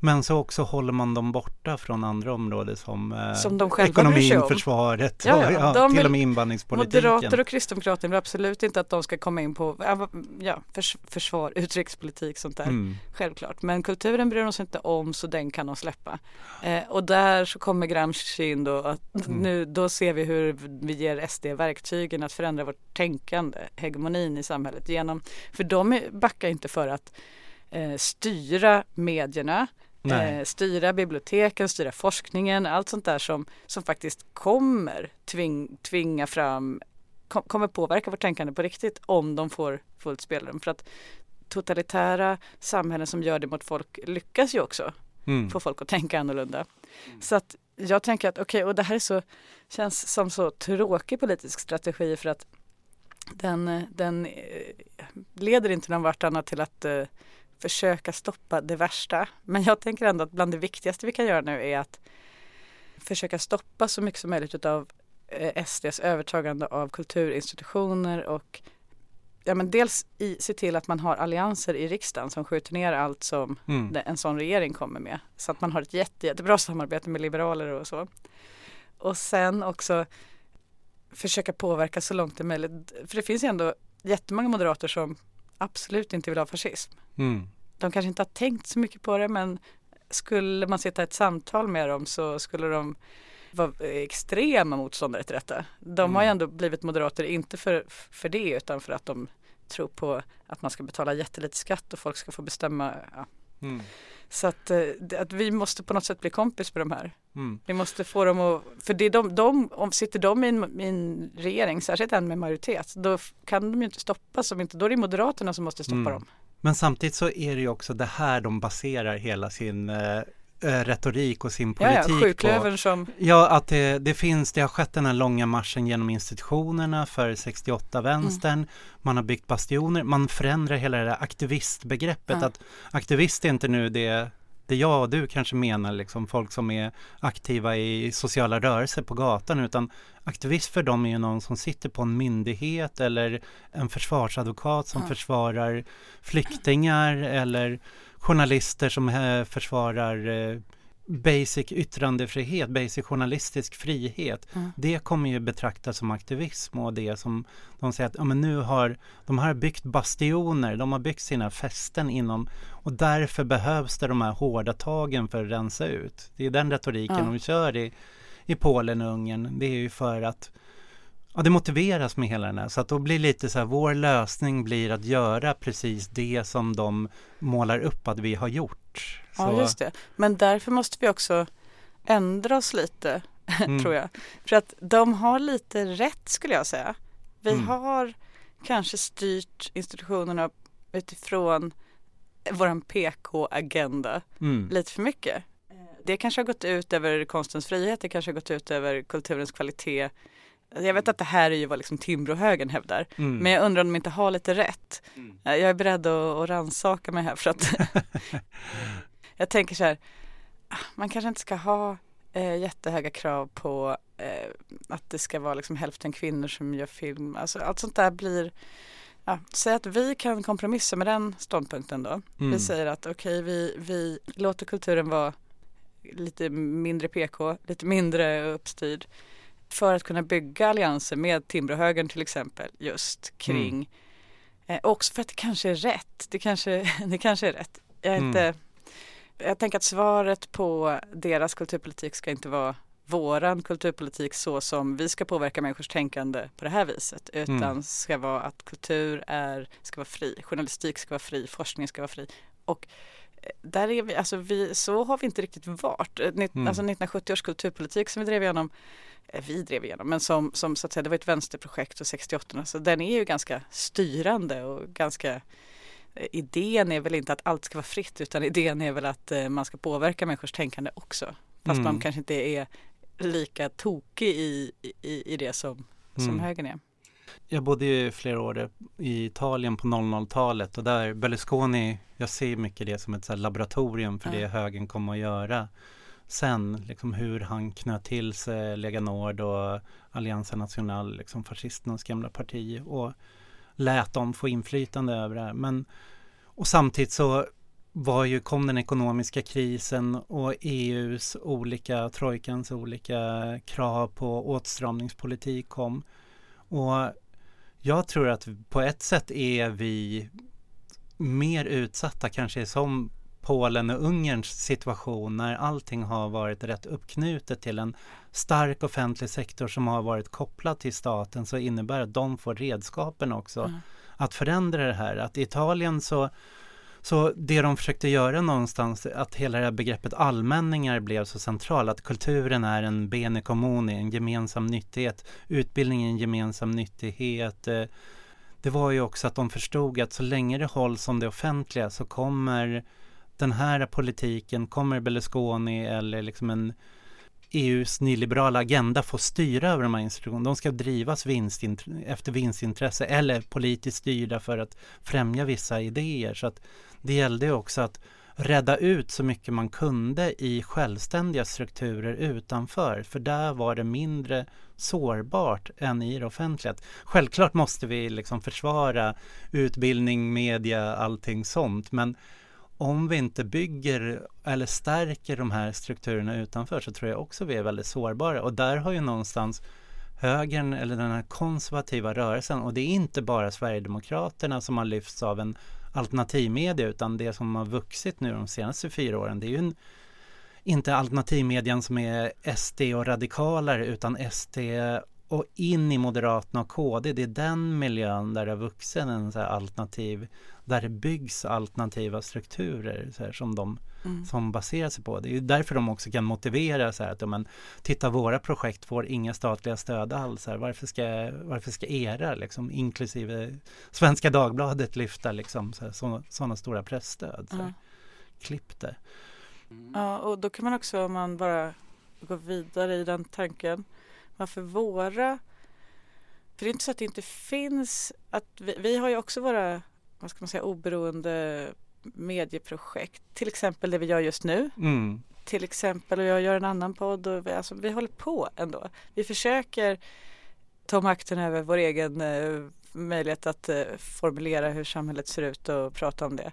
Men så också håller man dem borta från andra områden som, eh, som de ekonomin, försvaret ja, ja. ja, till och med invandringspolitiken. Moderater och kristdemokrater vill absolut inte att de ska komma in på ja, förs försvar, utrikespolitik sånt där. Mm. Självklart. Men kulturen bryr de sig inte om så den kan de släppa. Eh, och där så kommer Gramsci in då att mm. nu då ser vi hur vi ger SD verktygen att förändra vårt tänkande, hegemonin i samhället genom, för de backar inte för att eh, styra medierna eh, styra biblioteken, styra forskningen, allt sånt där som, som faktiskt kommer tving, tvinga fram, kom, kommer påverka vårt tänkande på riktigt om de får fullt spelrum. För att totalitära samhällen som gör det mot folk lyckas ju också mm. få folk att tänka annorlunda. Mm. Så att jag tänker att okej, okay, och det här är så, känns som så tråkig politisk strategi för att den, den eh, leder inte någon vartannat till att uh, försöka stoppa det värsta. Men jag tänker ändå att bland det viktigaste vi kan göra nu är att försöka stoppa så mycket som möjligt av eh, SDs övertagande av kulturinstitutioner och ja, men dels i, se till att man har allianser i riksdagen som skjuter ner allt som mm. det, en sån regering kommer med. Så att man har ett jätte, jättebra samarbete med liberaler och så. Och sen också försöka påverka så långt det är möjligt. För det finns ju ändå jättemånga moderater som absolut inte vill ha fascism. Mm. De kanske inte har tänkt så mycket på det men skulle man sitta ett samtal med dem så skulle de vara extrema motståndare till detta. De mm. har ju mm. ändå blivit moderater, inte för, för det utan för att de tror på att man ska betala jättelite skatt och folk ska få bestämma. Ja. Mm. Så att, eh, att vi måste på något sätt bli kompis med de här. Mm. Vi måste få dem att, för det de, de, om sitter de i en, i en regering, särskilt en med majoritet, då kan de ju inte stoppas, om inte, då är det Moderaterna som måste stoppa mm. dem. Men samtidigt så är det ju också det här de baserar hela sin eh retorik och sin politik ja, ja, på. Som... Ja, att det, det, finns, det har skett den här långa marschen genom institutionerna för 68-vänstern. Mm. Man har byggt bastioner, man förändrar hela det där aktivistbegreppet. Ja. Att aktivist är inte nu det det jag och du kanske menar, liksom folk som är aktiva i sociala rörelser på gatan, utan aktivist för dem är ju någon som sitter på en myndighet eller en försvarsadvokat som ja. försvarar flyktingar eller journalister som eh, försvarar eh, basic yttrandefrihet, basic journalistisk frihet. Mm. Det kommer ju betraktas som aktivism och det som de säger att ja, men nu har de har byggt bastioner, de har byggt sina fästen inom och därför behövs det de här hårda tagen för att rensa ut. Det är den retoriken mm. de kör i, i Polen och Ungern. Det är ju för att Ja, det motiveras med hela den här. Så att då blir lite så här, vår lösning blir att göra precis det som de målar upp att vi har gjort. Så. Ja, just det. Men därför måste vi också ändra oss lite, mm. tror jag. För att de har lite rätt skulle jag säga. Vi mm. har kanske styrt institutionerna utifrån våran PK-agenda mm. lite för mycket. Det kanske har gått ut över konstens frihet, det kanske har gått ut över kulturens kvalitet jag vet att det här är ju vad liksom Timbrohögern hävdar. Mm. Men jag undrar om de inte har lite rätt. Mm. Jag är beredd att, att rannsaka mig här för att jag tänker så här. Man kanske inte ska ha eh, jättehöga krav på eh, att det ska vara liksom hälften kvinnor som gör film. Alltså, allt sånt där blir Ja, säg att vi kan kompromissa med den ståndpunkten då. Mm. Vi säger att okej, okay, vi, vi låter kulturen vara lite mindre PK, lite mindre uppstyrd för att kunna bygga allianser med Timbrohögern till exempel just kring mm. eh, också för att det kanske är rätt. Det kanske, det kanske är rätt. Jag, är mm. inte, jag tänker att svaret på deras kulturpolitik ska inte vara våran kulturpolitik så som vi ska påverka människors tänkande på det här viset utan mm. ska vara att kultur är, ska vara fri, journalistik ska vara fri, forskning ska vara fri och där är vi, alltså vi, så har vi inte riktigt varit. Mm. Alltså 1970 års kulturpolitik som vi drev igenom Eh, vi drev igenom, men som, som så att säga, det var ett vänsterprojekt och 68 så den är ju ganska styrande och ganska eh, Idén är väl inte att allt ska vara fritt utan idén är väl att eh, man ska påverka människors tänkande också. Fast mm. man kanske inte är lika tokig i, i, i det som, som mm. högern är. Jag bodde ju flera år i Italien på 00-talet och där Berlusconi, jag ser mycket det som ett så laboratorium för ja. det högern kommer att göra sen, liksom hur han knöt till sig Lega Nord och Alliansen National, liksom fascisternas gamla parti och lät dem få inflytande över det här. Men, och samtidigt så var ju, kom den ekonomiska krisen och EUs olika, trojkans olika krav på åtstramningspolitik kom. Och jag tror att på ett sätt är vi mer utsatta kanske som Polen och Ungerns situation när allting har varit rätt uppknutet till en stark offentlig sektor som har varit kopplad till staten så innebär att de får redskapen också mm. att förändra det här. Att i Italien så så det de försökte göra någonstans, att hela det här begreppet allmänningar blev så centralt, att kulturen är en bene comuni, en gemensam nyttighet, utbildning är en gemensam nyttighet. Eh, det var ju också att de förstod att så länge det hålls som det offentliga så kommer den här politiken, kommer Berlusconi eller liksom en EUs nyliberala agenda får styra över de här institutionerna. De ska drivas vinstint efter vinstintresse eller politiskt styrda för att främja vissa idéer. Så att det gällde också att rädda ut så mycket man kunde i självständiga strukturer utanför. För där var det mindre sårbart än i det offentliga. Självklart måste vi liksom försvara utbildning, media, allting sånt. Men om vi inte bygger eller stärker de här strukturerna utanför så tror jag också vi är väldigt sårbara. Och där har ju någonstans högern eller den här konservativa rörelsen och det är inte bara Sverigedemokraterna som har lyfts av en alternativmedia utan det som har vuxit nu de senaste fyra åren det är ju en, inte alternativmedian som är SD och radikalare utan SD och in i Moderaterna och KD. Det är den miljön där det har vuxit en så alternativ där det byggs alternativa strukturer här, som de mm. som baserar sig på. Det är därför de också kan motivera så här att men, titta våra projekt får inga statliga stöd alls. Här. Varför, ska, varför ska era, liksom, inklusive Svenska Dagbladet lyfta liksom, sådana stora pressstöd? Så mm. Klipp det. Ja, och då kan man också om man bara går vidare i den tanken. Varför våra för det är inte så att det inte finns, att vi, vi har ju också våra vad ska man säga, oberoende medieprojekt. Till exempel det vi gör just nu. Mm. Till exempel, och jag gör en annan podd och vi, alltså, vi håller på ändå. Vi försöker ta makten över vår egen eh, möjlighet att eh, formulera hur samhället ser ut och prata om det.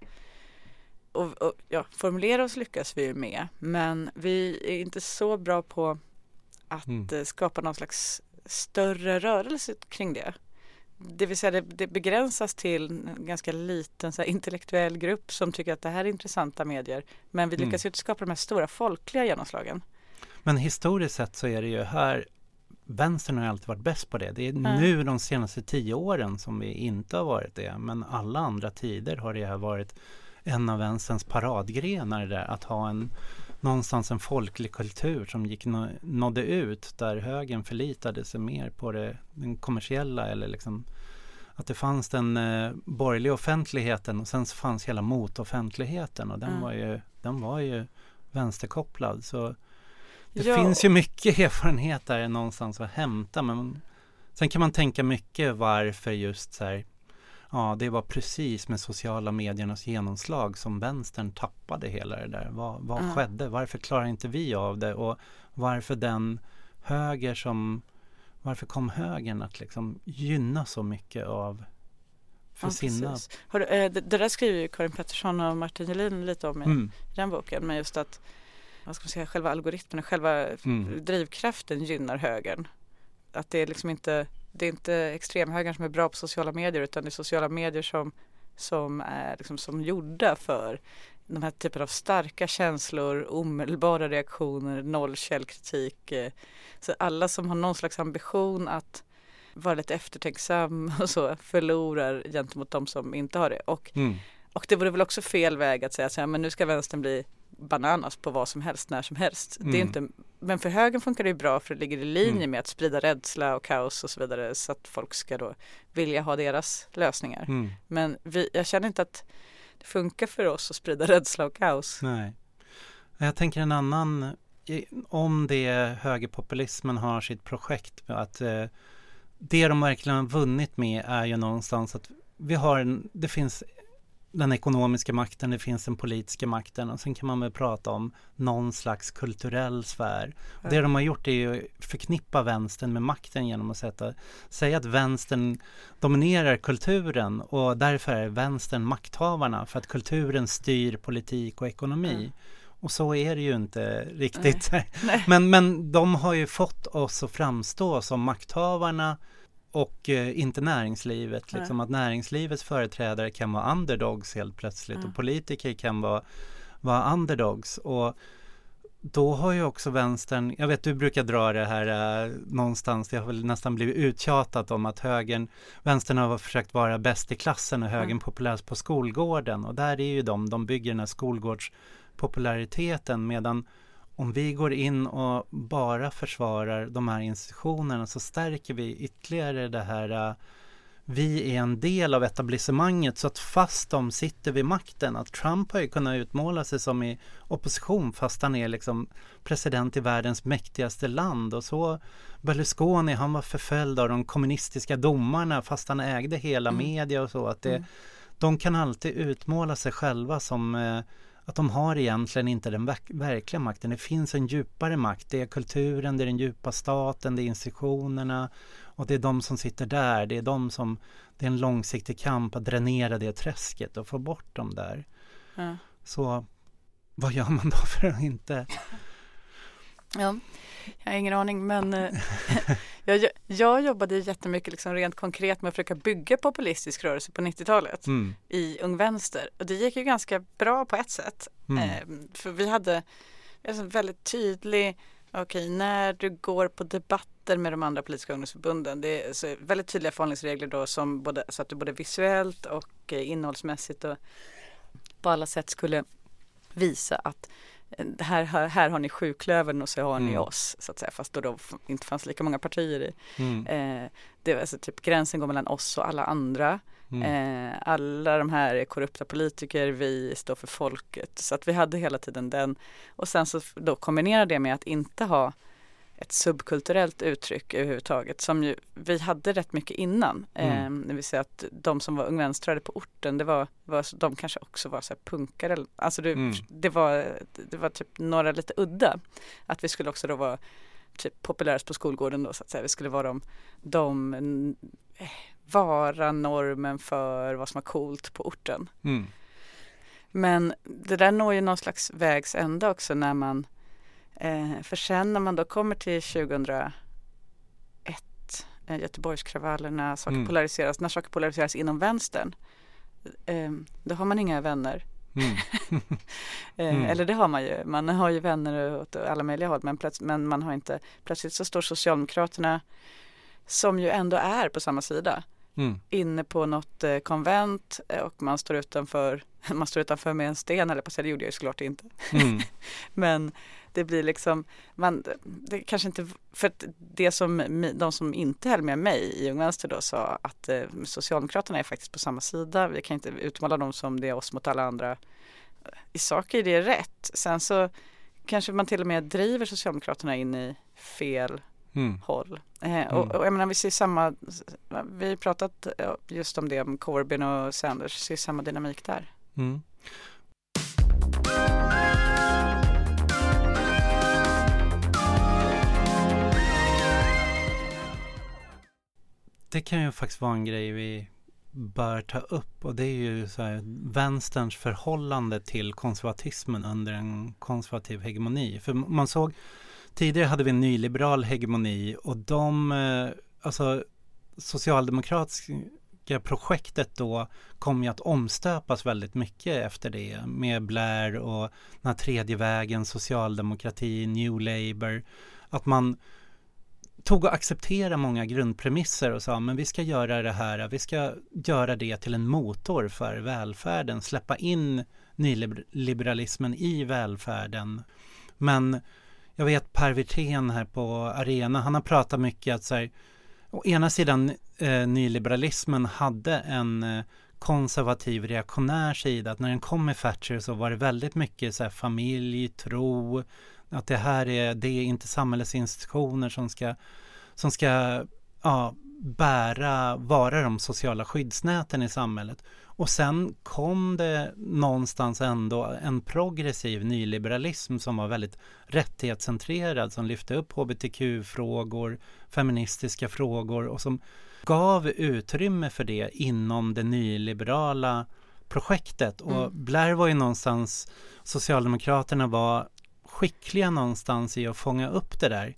Och, och, ja, formulera oss lyckas vi ju med men vi är inte så bra på att mm. eh, skapa någon slags större rörelse kring det det vill säga det, det, begränsas till en ganska liten så här, intellektuell grupp som tycker att det här är intressanta medier. Men vi lyckas mm. inte skapa de här stora folkliga genomslagen. Men historiskt sett så är det ju här Vänstern har alltid varit bäst på det. Det är mm. nu de senaste tio åren som vi inte har varit det. Men alla andra tider har det här varit en av vänsterns paradgrenar där, att ha en någonstans en folklig kultur som gick nådde ut där högern förlitade sig mer på det, den kommersiella eller liksom att det fanns den eh, borgerliga offentligheten och sen så fanns hela motoffentligheten och den mm. var ju den var ju vänsterkopplad så det ja. finns ju mycket erfarenhet där någonstans att hämta men sen kan man tänka mycket varför just så här Ja, det var precis med sociala mediernas genomslag som vänstern tappade hela det där. Vad, vad mm. skedde? Varför klarar inte vi av det? Och varför den höger som varför kom högern att liksom gynna så mycket av för ja, sina... Har du, eh, det, det, där skriver ju Karin Pettersson och Martin Gelin lite om i, mm. i den boken. Men just att vad ska man säga, själva algoritmerna, själva mm. drivkraften gynnar högern. Att det är liksom inte, det är inte extremhögern som är bra på sociala medier utan det är sociala medier som, som är liksom som gjorda för de här typen av starka känslor, omedelbara reaktioner, noll källkritik. Eh, så alla som har någon slags ambition att vara lite eftertänksam och så förlorar gentemot de som inte har det. Och, mm och det vore väl också fel väg att säga att men nu ska vänstern bli bananas på vad som helst när som helst. Mm. Det är mm. inte, men för högern funkar det ju bra för det ligger i linje mm. med att sprida rädsla och kaos och så vidare så att folk ska då vilja ha deras lösningar. Mm. Men vi, jag känner inte att det funkar för oss att sprida rädsla och kaos. Nej. Jag tänker en annan, om det högerpopulismen har sitt projekt att eh, det de verkligen har vunnit med är ju någonstans att vi har en, det finns den ekonomiska makten, det finns den politiska makten och sen kan man väl prata om någon slags kulturell sfär. Mm. Det de har gjort är ju förknippa vänstern med makten genom att sätta, säga att vänstern dominerar kulturen och därför är vänstern makthavarna för att kulturen styr politik och ekonomi. Mm. Och så är det ju inte riktigt. Nej. Men, men de har ju fått oss att framstå som makthavarna och eh, inte näringslivet. Liksom, att näringslivets företrädare kan vara underdogs helt plötsligt mm. och politiker kan vara, vara underdogs. Och då har ju också vänstern, jag vet du brukar dra det här eh, någonstans, det har väl nästan blivit uttjatat om att högern, vänstern har försökt vara bäst i klassen och högern mm. populärast på skolgården och där är ju de, de bygger den här skolgårdspopulariteten medan om vi går in och bara försvarar de här institutionerna så stärker vi ytterligare det här uh, vi är en del av etablissemanget så att fast de sitter vid makten, att Trump har ju kunnat utmåla sig som i opposition fast han är liksom president i världens mäktigaste land och så Berlusconi han var förföljd av de kommunistiska domarna fast han ägde hela mm. media och så att det, mm. de kan alltid utmåla sig själva som eh, att de har egentligen inte den verk verkliga makten. Det finns en djupare makt. Det är kulturen, det är den djupa staten, det är institutionerna och det är de som sitter där. Det är de som, det är en långsiktig kamp att dränera det träsket och få bort dem där. Ja. Så vad gör man då för att inte Ja, jag har ingen aning men eh, jag, jag jobbade jättemycket liksom rent konkret med att försöka bygga populistisk rörelse på 90-talet mm. i Ung Vänster och det gick ju ganska bra på ett sätt. Mm. Eh, för vi hade en väldigt tydlig, okej när du går på debatter med de andra politiska ungdomsförbunden, det är så väldigt tydliga förhållningsregler då som både, så att du både visuellt och eh, innehållsmässigt och på alla sätt skulle visa att här, här, här har ni sjuklövern och så har mm. ni oss så att säga fast då, då inte fanns lika många partier i. Mm. Eh, det var alltså typ gränsen går mellan oss och alla andra. Mm. Eh, alla de här är korrupta politiker, vi står för folket. Så att vi hade hela tiden den och sen så då kombinera det med att inte ha ett subkulturellt uttryck överhuvudtaget som ju vi hade rätt mycket innan. Mm. Eh, det vill säga att de som var ungvänstrade på orten det var, var de kanske också var så här punkare. Alltså det, mm. det, var, det var typ några lite udda. Att vi skulle också då vara typ populärast på skolgården då så att säga. Vi skulle vara de, de eh, vara normen för vad som var coolt på orten. Mm. Men det där når ju någon slags vägs ände också när man Eh, för sen när man då kommer till 2001, eh, Göteborgskravallerna, saker mm. polariseras, när saker polariseras inom vänstern, eh, då har man inga vänner. Mm. eh, mm. Eller det har man ju, man har ju vänner åt alla möjliga håll men, plöts men man har inte, plötsligt så står Socialdemokraterna som ju ändå är på samma sida mm. inne på något eh, konvent eh, och man står utanför man står utanför med en sten eller på det gjorde jag ju såklart inte. Mm. men det blir liksom, man, det kanske inte, för det som de som inte höll med mig i Ung Vänster då sa att eh, Socialdemokraterna är faktiskt på samma sida, vi kan inte utmåla dem som det är oss mot alla andra. I sak är det rätt, sen så kanske man till och med driver Socialdemokraterna in i fel mm. håll. Eh, mm. och, och jag menar vi ser samma, vi har pratat just om det om Corbyn och Sanders, ser samma dynamik där. Mm. det kan ju faktiskt vara en grej vi bör ta upp och det är ju så här, vänsterns förhållande till konservatismen under en konservativ hegemoni. För man såg tidigare hade vi en nyliberal hegemoni och de, eh, alltså socialdemokratisk socialdemokratiska projektet då kom ju att omstöpas väldigt mycket efter det med Blair och den här tredje vägen, socialdemokrati, New Labour. Att man tog och accepterade många grundpremisser och sa men vi ska göra det här, vi ska göra det till en motor för välfärden, släppa in nyliberalismen i välfärden. Men jag vet Per Wirtén här på Arena, han har pratat mycket att så här, å ena sidan eh, nyliberalismen hade en eh, konservativ reaktionär sida, att när den kom med Thatcher så var det väldigt mycket så här, familj, tro, att det här är, det är inte samhällets institutioner som ska, som ska ja, bära, vara de sociala skyddsnäten i samhället. Och sen kom det någonstans ändå en progressiv nyliberalism som var väldigt rättighetscentrerad, som lyfte upp hbtq-frågor, feministiska frågor och som gav utrymme för det inom det nyliberala projektet. Och mm. Blair var ju någonstans, Socialdemokraterna var skickliga någonstans i att fånga upp det där.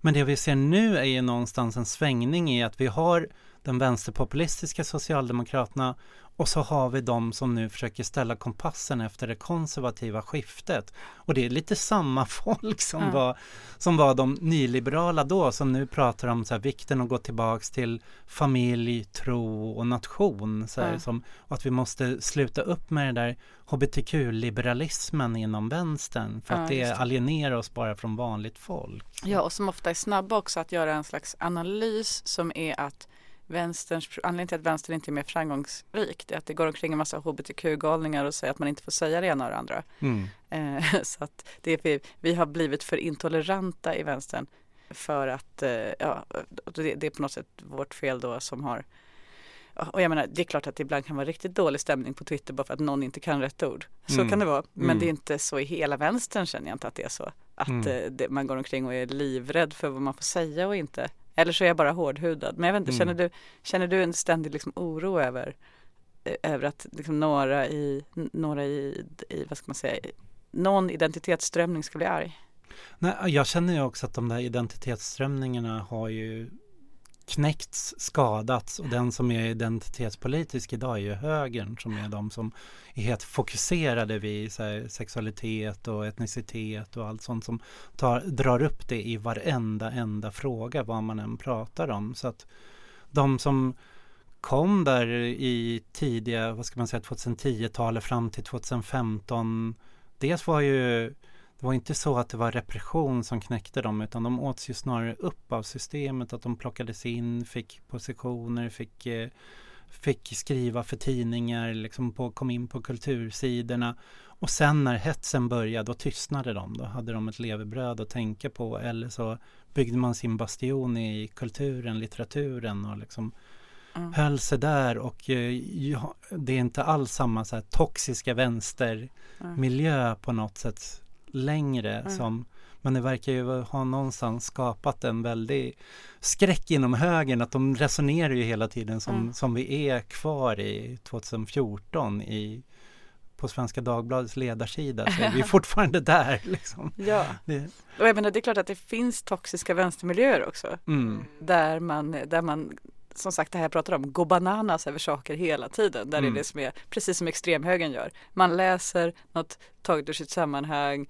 Men det vi ser nu är ju någonstans en svängning i att vi har den vänsterpopulistiska Socialdemokraterna och så har vi de som nu försöker ställa kompassen efter det konservativa skiftet. Och det är lite samma folk som, ja. var, som var de nyliberala då som nu pratar om så här, vikten att gå tillbaks till familj, tro och nation. Så här, ja. som, och att vi måste sluta upp med den där hbtq-liberalismen inom vänstern för ja, att det, det alienerar oss bara från vanligt folk. Ja, och som ofta är snabba också att göra en slags analys som är att vänsterns, anledningen till att vänstern inte är mer framgångsrik är att det går omkring en massa hbtq-galningar och säger att man inte får säga det ena och det andra. Mm. Eh, så att det är, vi har blivit för intoleranta i vänstern för att, eh, ja, det, det, är på något sätt vårt fel då som har och jag menar, det är klart att det ibland kan vara riktigt dålig stämning på Twitter bara för att någon inte kan rätt ord. Så mm. kan det vara. Men mm. det är inte så i hela vänstern känner jag inte att det är så. Att mm. Eh, det, man går omkring och är livrädd för vad man får säga och inte. Eller så är jag bara hårdhudad. Men jag vet inte, mm. känner, du, känner du en ständig liksom oro över, eh, över att liksom några i, några i, i, vad ska man säga, någon identitetsströmning ska bli arg? Nej, jag känner ju också att de där identitetsströmningarna har ju knäckts, skadats och den som är identitetspolitisk idag är ju högern som är de som är helt fokuserade vid här, sexualitet och etnicitet och allt sånt som tar, drar upp det i varenda enda fråga vad man än pratar om. Så att de som kom där i tidiga, vad ska man säga, 2010-talet fram till 2015 Dels var ju det var inte så att det var repression som knäckte dem utan de åts ju snarare upp av systemet. Att de plockades in, fick positioner, fick, eh, fick skriva för tidningar, liksom på, kom in på kultursidorna. Och sen när hetsen började då tystnade de. Då hade de ett levebröd att tänka på eller så byggde man sin bastion i kulturen, litteraturen och liksom mm. höll sig där och eh, ja, det är inte alls samma så här, toxiska vänstermiljö mm. på något sätt längre mm. som men det verkar ju ha någonstans skapat en väldig skräck inom högern att de resonerar ju hela tiden som, mm. som vi är kvar i 2014 i på Svenska Dagbladets ledarsida så är vi fortfarande där. Liksom. Ja, det. och jag menar, det är klart att det finns toxiska vänstermiljöer också. Mm. Där, man, där man, som sagt det här jag pratar om, går bananas över saker hela tiden. Där mm. är det som är, precis som extremhögern gör. Man läser något taget ur sitt sammanhang,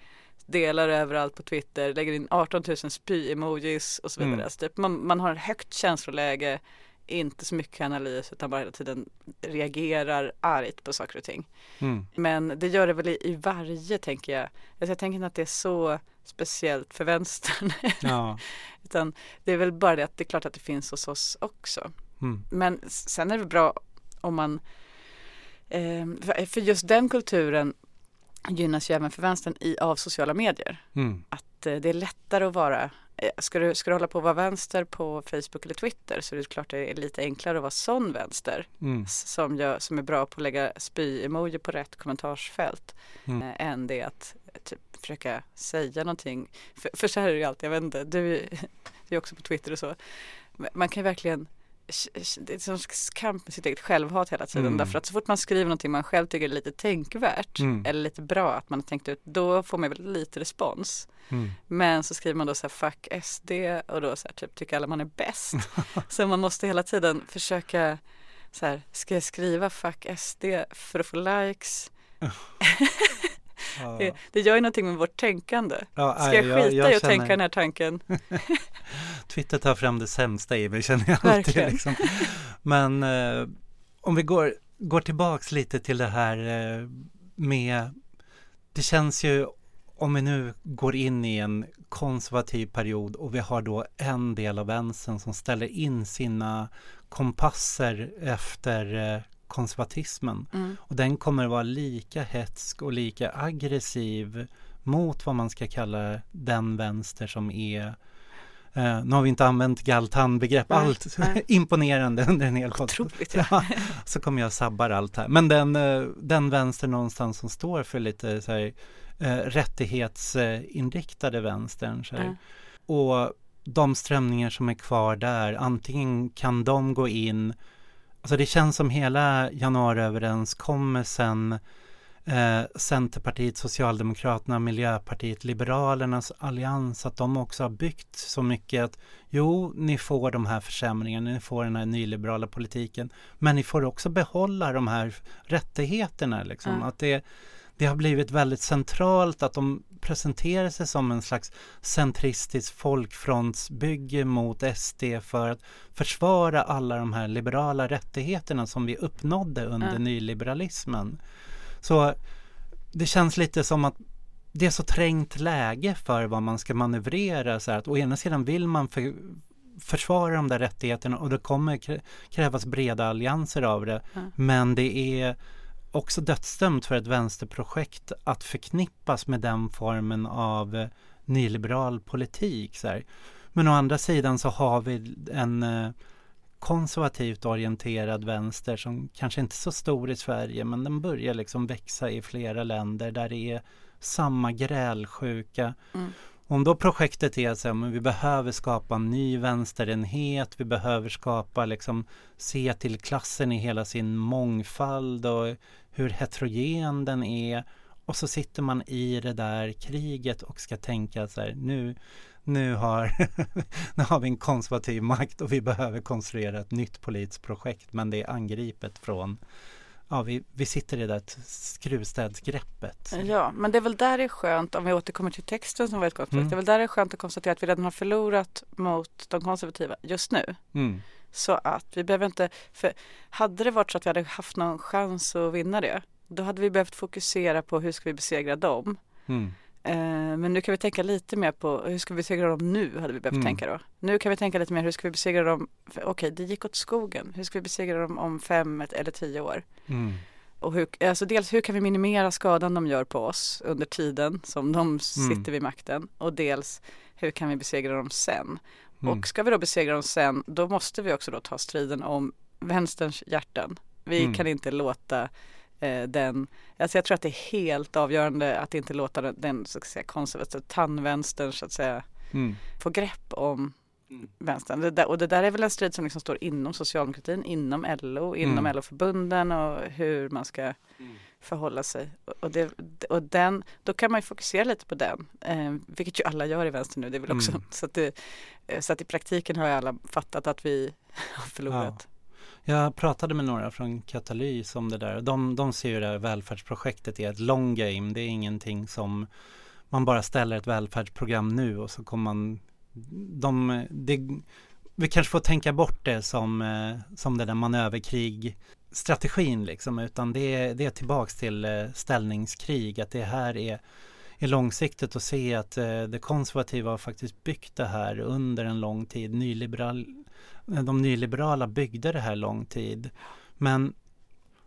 delar överallt på Twitter, lägger in 18 000 spy-emojis och så vidare. Mm. Så typ man, man har ett högt känsloläge, inte så mycket analys utan bara hela tiden reagerar argt på saker och ting. Mm. Men det gör det väl i, i varje, tänker jag. Alltså jag tänker inte att det är så speciellt för vänstern. Ja. utan det är väl bara det att det är klart att det finns hos oss också. Mm. Men sen är det bra om man eh, för just den kulturen gynnas ju även för vänstern i, av sociala medier. Mm. Att eh, det är lättare att vara Ska du, ska du hålla på att vara vänster på Facebook eller Twitter så är det klart det är lite enklare att vara sån vänster mm. som, gör, som är bra på att lägga spy-emoji på rätt kommentarsfält mm. eh, än det att eh, typ, försöka säga någonting. För, för så här är det ju alltid, jag vet inte, du, du är också på Twitter och så. Man kan ju verkligen det är som kamp med sitt eget självhat hela tiden. Mm. Därför att så fort man skriver någonting man själv tycker är lite tänkvärt Mm. eller lite bra att man har tänkt ut, då får man väl lite respons. Mm. Men så skriver man då så här fuck SD och då så här typ tycker alla man är bäst. så man måste hela tiden försöka så här, ska jag skriva fuck SD för att få likes? Ja. Det, det gör ju någonting med vårt tänkande. Ja, Ska jag jag- skita jag i att tänka den här tanken? Twitter tar fram det sämsta i mig känner jag alltid. Liksom. Men eh, om vi går, går tillbaks lite till det här eh, med, det känns ju om vi nu går in i en konservativ period och vi har då en del av vänstern som ställer in sina kompasser efter eh, konservatismen. Mm. Och den kommer vara lika hetsk och lika aggressiv mot vad man ska kalla den vänster som är Eh, nu har vi inte använt Galtan-begrepp Nej, allt nej. imponerande under en hel podcast. Ja. Så kommer jag sabbar allt här. Men den, eh, den vänster någonstans som står för lite så här, eh, rättighetsinriktade vänstern. Så. Ja. Och de strömningar som är kvar där, antingen kan de gå in, alltså det känns som hela januariöverenskommelsen eh, Centerpartiet, Socialdemokraterna, Miljöpartiet, Liberalernas allians, att de också har byggt så mycket att jo, ni får de här försämringarna, ni får den här nyliberala politiken, men ni får också behålla de här rättigheterna. Liksom. Ja. Att det, det har blivit väldigt centralt att de presenterar sig som en slags centristisk folkfrontsbygge mot SD för att försvara alla de här liberala rättigheterna som vi uppnådde under Ja. nyliberalismen. Så det känns lite som att det är så trängt läge för vad man ska manövrera. Så att å ena sidan vill man för, försvara de där rättigheterna och det kommer krä- krävas breda allianser av det. Ja. Men det är också dödsdömt för ett vänsterprojekt att förknippas med den formen av eh, nyliberal politik. Så här. Men å andra sidan så har vi en eh, konservativt orienterad vänster som kanske inte är så stor i Sverige men den börjar liksom växa i flera länder där det är samma grälsjuka. Mm. Om då projektet är så men vi behöver skapa en ny vänsterenhet, vi behöver skapa liksom, se till klassen i hela sin mångfald och hur heterogen den är. Och så sitter man i det där kriget och ska tänka så här, nu, nu, har, nu har vi en konservativ makt och vi behöver konstruera ett nytt politiskt projekt men det är angripet från Ja, vi, vi sitter i det där skruvstädsgreppet. Ja, men det är väl där det är skönt, om vi återkommer till texten som var ett gott Mm. det är väl där det är skönt att konstatera att vi redan har förlorat mot de konservativa just nu. Mm. Så att vi behöver inte, för hade det varit så att vi hade haft någon chans att vinna det, då hade vi behövt fokusera på hur ska vi besegra dem. Mm. Eh, men nu kan vi tänka lite mer på hur ska vi besegra dem nu, hade vi behövt Mm. tänka då. Nu kan vi tänka lite mer hur ska vi besegra dem, okej det gick åt skogen, hur ska vi besegra dem om fem eller tio år? Mm. Och hur, alltså dels hur kan vi minimera skadan de gör på oss under tiden som de sitter Mm. vid makten och dels hur kan vi besegra dem sen? Mm. Och ska vi då besegra dem sen då måste vi också då ta striden om vänsterns hjärtan. Vi Mm. kan inte låta den, alltså jag tror att det är helt avgörande att inte låta den, den så att säga, konservativa tandvänstern så att säga Mm. få grepp om Mm. vänstern. Det där, och det där är väl en strid som liksom står inom socialdemokratin, inom LO, inom Mm. LO-förbunden och hur man ska förhålla sig. Och, det, och den, då kan man ju fokusera lite på den, eh, vilket ju alla gör i vänster nu. Det är väl också, Mm. så, att det, eh, så att i praktiken har ju alla fattat att vi har förlorat. Jag pratade med några från Katalys om det där. De, de ser ju det här välfärdsprojektet är ett long game. Det är ingenting som man bara ställer ett välfärdsprogram nu och så kommer man de, det, vi kanske får tänka bort det som, eh, som den där manöverkrig strategin liksom utan det är, det är tillbaks till eh, ställningskrig att det här är, är långsiktigt att se att eh, det konservativa har faktiskt byggt det här under en lång tid. Nyliberal, de nyliberala byggde det här lång tid. Men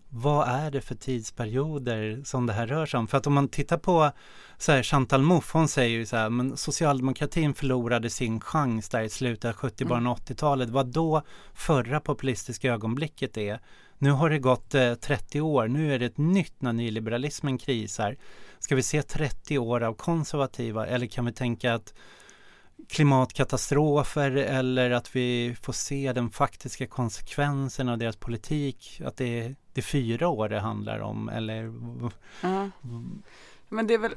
vad är det för tidsperioder som det här rör sig om? För att om man tittar på så här, Chantal Mouffe, hon säger ju så här, men socialdemokratin förlorade sin chans där i slutet av 70 början av 80-talet. Vad då förra populistiska ögonblicket är. Nu har det gått eh, 30 år, nu är det ett nytt när nyliberalismen krisar. Ska vi se 30 år av konservativa eller kan vi tänka att klimatkatastrofer eller att vi får se den faktiska konsekvensen av deras politik. Att det är, det är fyra år det handlar om eller... Ja. Men det är väl...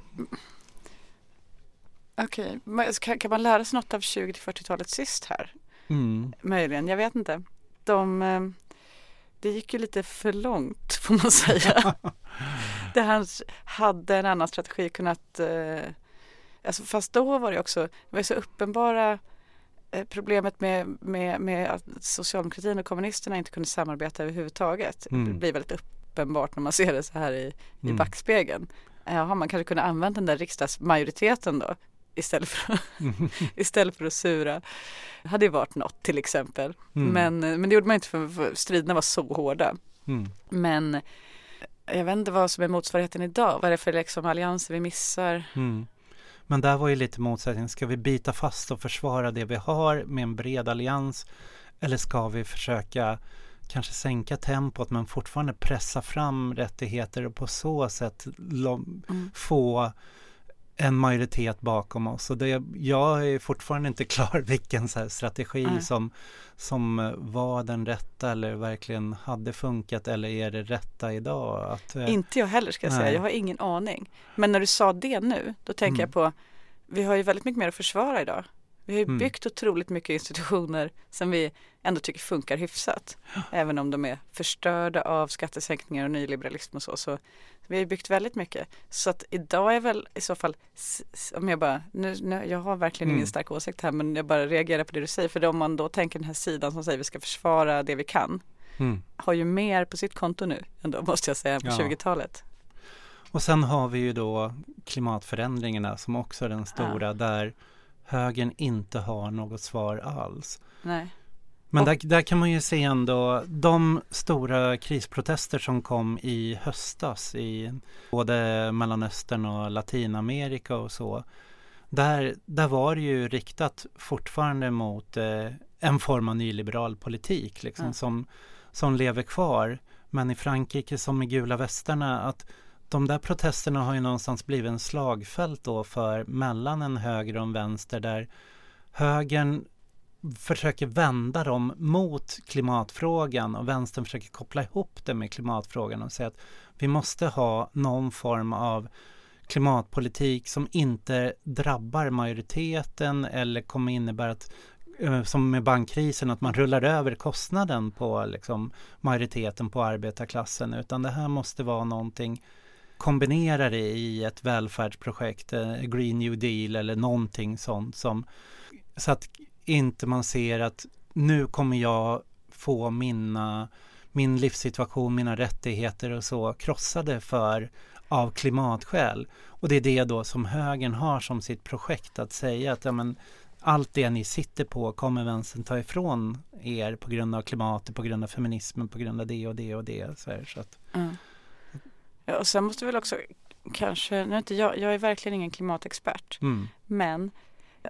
Okej, okay. kan, kan man lära sig något av 20 40-talet sist här? Mm. Möjligen, jag vet inte. De, eh, det gick ju lite för långt får man säga. det han hade en annan strategi kunnat eh, Alltså, fast då var det också, det var så uppenbara eh, problemet med, med, med att socialdemokratin och kommunisterna inte kunde samarbeta överhuvudtaget. Mm. Det blir väldigt uppenbart när man ser det så här i, mm. i backspegeln. Jaha, man kanske kunde använda den där riksdagsmajoriteten då istället för att, istället för att sura. Det hade ju varit något till exempel. Mm. Men, eh, men det gjorde man inte för, för striderna var så hårda. Mm. Men jag vet inte vad som är motsvarigheten idag. Vad är det för liksom allianser vi missar? Mm. Men där var ju lite motsättning. Ska vi bita fast och försvara det vi har med en bred allians? Eller ska vi försöka kanske sänka tempot men fortfarande pressa fram rättigheter och på så sätt mm. få en majoritet bakom oss. Och det, jag är fortfarande inte klar vilken strategi mm. som, som var den rätta eller verkligen hade funkat eller är det rätta idag? Att, eh, inte jag heller ska jag nej. säga, jag har ingen aning. Men när du sa det nu, då tänker mm. jag på, vi har ju väldigt mycket mer att försvara idag. Vi har ju mm. byggt otroligt mycket institutioner som vi ändå tycker funkar hyfsat. Även om de är förstörda av skattesänkningar och nyliberalism och så. Så vi har byggt väldigt mycket. Så att idag är väl i så fall, om jag bara, nu, nu jag har verkligen mm. ingen stark åsikt här men jag bara reagerar på det du säger. För om man då tänker den här sidan som säger vi ska försvara det vi kan. Mm. Har ju mer på sitt konto nu ändå måste jag säga på ja. 20-talet. Och sen har vi ju då klimatförändringarna som också är den stora ja. där högern inte har något svar alls. Nej. Men där, där, kan man ju se ändå de stora krisprotester som kom i höstas i både Mellanöstern och Latinamerika och så. Där, där var det ju riktat fortfarande mot eh, en form av nyliberal politik liksom, mm. som, som lever kvar. Men i Frankrike som i gula västarna att de där protesterna har ju någonstans blivit en slagfält då för mellan en höger och en vänster där högern försöker vända dem mot klimatfrågan och vänstern försöker koppla ihop det med klimatfrågan och säga att vi måste ha någon form av klimatpolitik som inte drabbar majoriteten eller kommer innebära att eh, som med bankkrisen, att man rullar över kostnaden på liksom, majoriteten på arbetarklassen utan det här måste vara någonting kombinera det i ett välfärdsprojekt, eh, Green New Deal eller någonting sånt som så att inte man ser att nu kommer jag få mina, min livssituation, mina rättigheter och så krossade för av klimatskäl. Och det är det då som högern har som sitt projekt att säga att ja, men, allt det ni sitter på kommer vänstern ta ifrån er på grund av klimatet, på grund av feminismen, på grund av det och det och det. Så, här, så att, mm. Ja, och sen måste vi väl också kanske, nu inte jag, jag är verkligen ingen klimatexpert, mm. men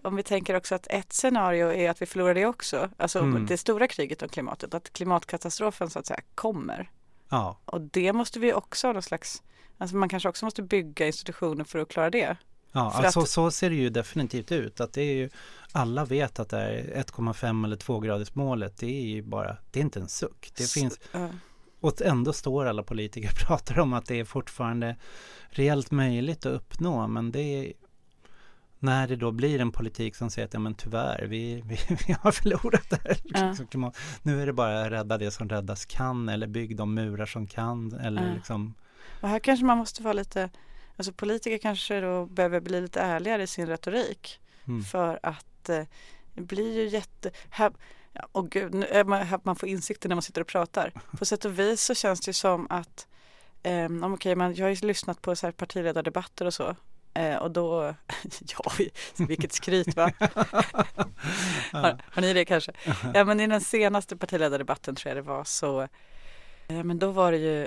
om vi tänker också att ett scenario är att vi förlorar det också, alltså mm. det stora kriget om klimatet, att klimatkatastrofen så att säga kommer. Ja. Och det måste vi också ha någon slags, alltså man kanske också måste bygga institutioner för att klara det. Ja, alltså att, så ser det ju definitivt ut. Att det är ju, alla vet att det är 1,5 eller 2 graders målet. Det är ju bara, det är inte en suck. Det finns, uh. Och ändå står alla politiker och pratar om att det är fortfarande reellt möjligt att uppnå. Men det är när det då blir en politik som säger att ja, men tyvärr, vi, vi, vi har förlorat det här. Ja. Liksom, nu är det bara att rädda det som räddas kan eller bygg de murar som kan. Eller ja. liksom. Och här kanske man måste vara lite, alltså politiker kanske då behöver bli lite ärligare i sin retorik. Mm. För att eh, det blir ju jätte, här, och gud, nu är man, man får insikter när man sitter och pratar. På sätt och vis så känns det som att um, okay, man, jag har ju lyssnat på så här partiledardebatter och så Eh, och då, ja vilket skryt va? har, har, ni det kanske? Ja men i den senaste partiledardebatten tror jag det var så, eh, men då var det ju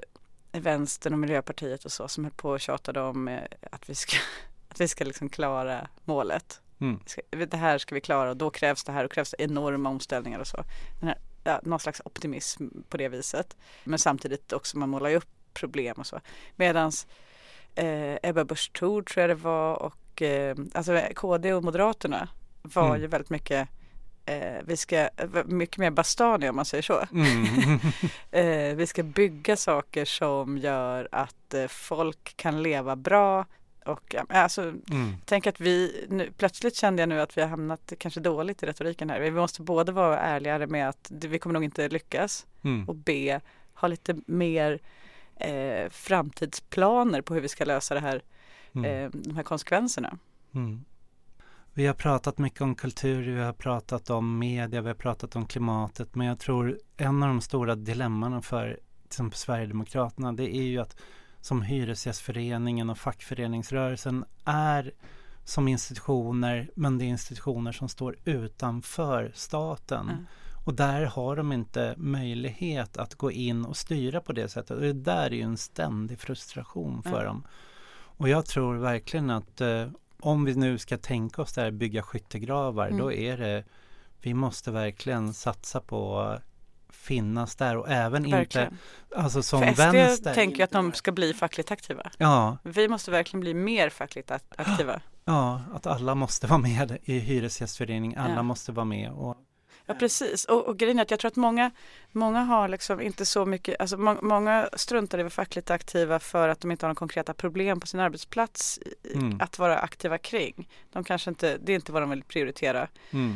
vänstern och Miljöpartiet och så som höll på och tjatade om eh, att vi ska, att vi ska liksom klara målet. Mm. Det här ska vi klara och då krävs det här och krävs enorma omställningar och så. Den här, ja, någon slags optimism på det viset. Men samtidigt också man målar ju upp problem och så. Medans eh, Ebba Busch Thor tror jag det var och eh, alltså KD och Moderaterna var mm. ju väldigt mycket eh, vi ska, mycket mer bastani om man säger så. Mm. eh, vi ska bygga saker som gör att eh, folk kan leva bra. Och alltså, mm. tänk att vi, nu, plötsligt kände jag nu att vi har hamnat kanske dåligt i retoriken här. Vi måste både vara ärligare med att vi kommer nog inte lyckas mm. och B, ha lite mer eh, framtidsplaner på hur vi ska lösa det här, mm. eh, de här konsekvenserna. Mm. Vi har pratat mycket om kultur, vi har pratat om media, vi har pratat om klimatet. Men jag tror en av de stora dilemmana för till exempel Sverigedemokraterna det är ju att som Hyresgästföreningen och fackföreningsrörelsen är som institutioner men det är institutioner som står utanför staten. Mm. Och där har de inte möjlighet att gå in och styra på det sättet. Och det där är ju en ständig frustration för mm. dem. Och jag tror verkligen att eh, om vi nu ska tänka oss där bygga skyttegravar, mm. då är det vi måste verkligen satsa på finnas där och även verkligen. inte, alltså som För SD vänster. tänker att de ska bli fackligt aktiva. Ja. Vi måste verkligen bli mer fackligt aktiva. Ja, att alla måste vara med i hyresgästförening, alla ja. måste vara med. Och Ja precis och, och grejen är att jag tror att många, många har liksom inte så mycket, alltså må, många struntar i att vara fackligt aktiva för att de inte har några konkreta problem på sin arbetsplats mm. att vara aktiva kring. De kanske inte, det är inte vad de vill prioritera. Mm.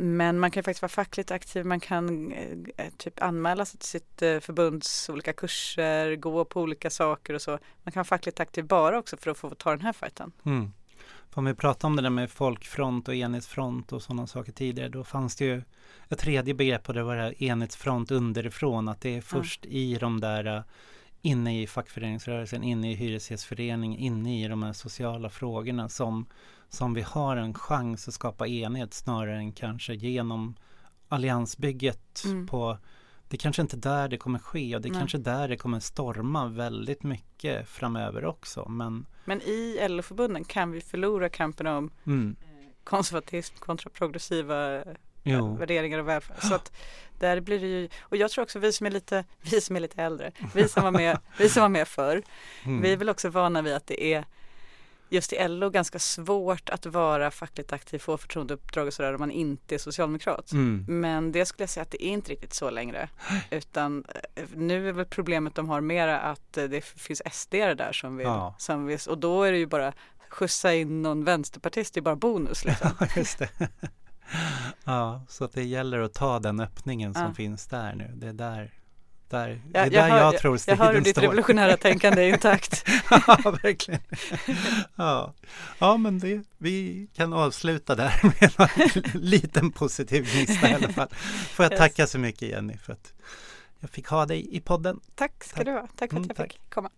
Men man kan faktiskt vara fackligt aktiv, man kan eh, eh, typ anmäla sig till sitt eh, förbunds olika kurser, gå på olika saker och så. Man kan vara fackligt aktiv bara också för att få ta den här fighten. Mm. Om vi pratar om det där med folkfront och enhetsfront och sådana saker tidigare, då fanns det ju ett tredje begrepp och det var det här enhetsfront underifrån, att det är först mm. i de där inne i fackföreningsrörelsen, inne i hyresgästföreningen, inne i de här sociala frågorna som, som vi har en chans att skapa enhet snarare än kanske genom alliansbygget mm. på det är kanske inte där det kommer ske och det är Nej. kanske där det kommer storma väldigt mycket framöver också. Men, men i LO-förbunden kan vi förlora kampen om mm. konservatism kontra progressiva jo. värderingar och välfärd. Så att där blir det ju, och jag tror också vi som är lite, vi som är lite äldre, vi som var med, vi som var med förr, mm. vi är väl också vana vid att det är just i LO ganska svårt att vara fackligt aktiv, få förtroendeuppdrag och sådär om man inte är socialdemokrat. Mm. Men det skulle jag säga att det är inte riktigt så längre. Utan eh, nu är väl problemet de har mera att eh, det finns SD där som vill, ja. som vill och då är det ju bara skjutsa in någon vänsterpartist, det är bara bonus liksom. Ja ja, så att det gäller att ta den öppningen som ja. finns där nu. Det är där där, ja, det är jag där hör, jag tror striden står. Jag hör hur ditt revolutionära tänkande är intakt. ja, verkligen. Ja, ja men det, vi kan avsluta där med en liten positiv gnista i alla fall. Får jag yes. tacka så mycket Jenny för att jag fick ha dig i podden. Tack ska tack. du ha. Tack för att mm, jag mm, fick komma.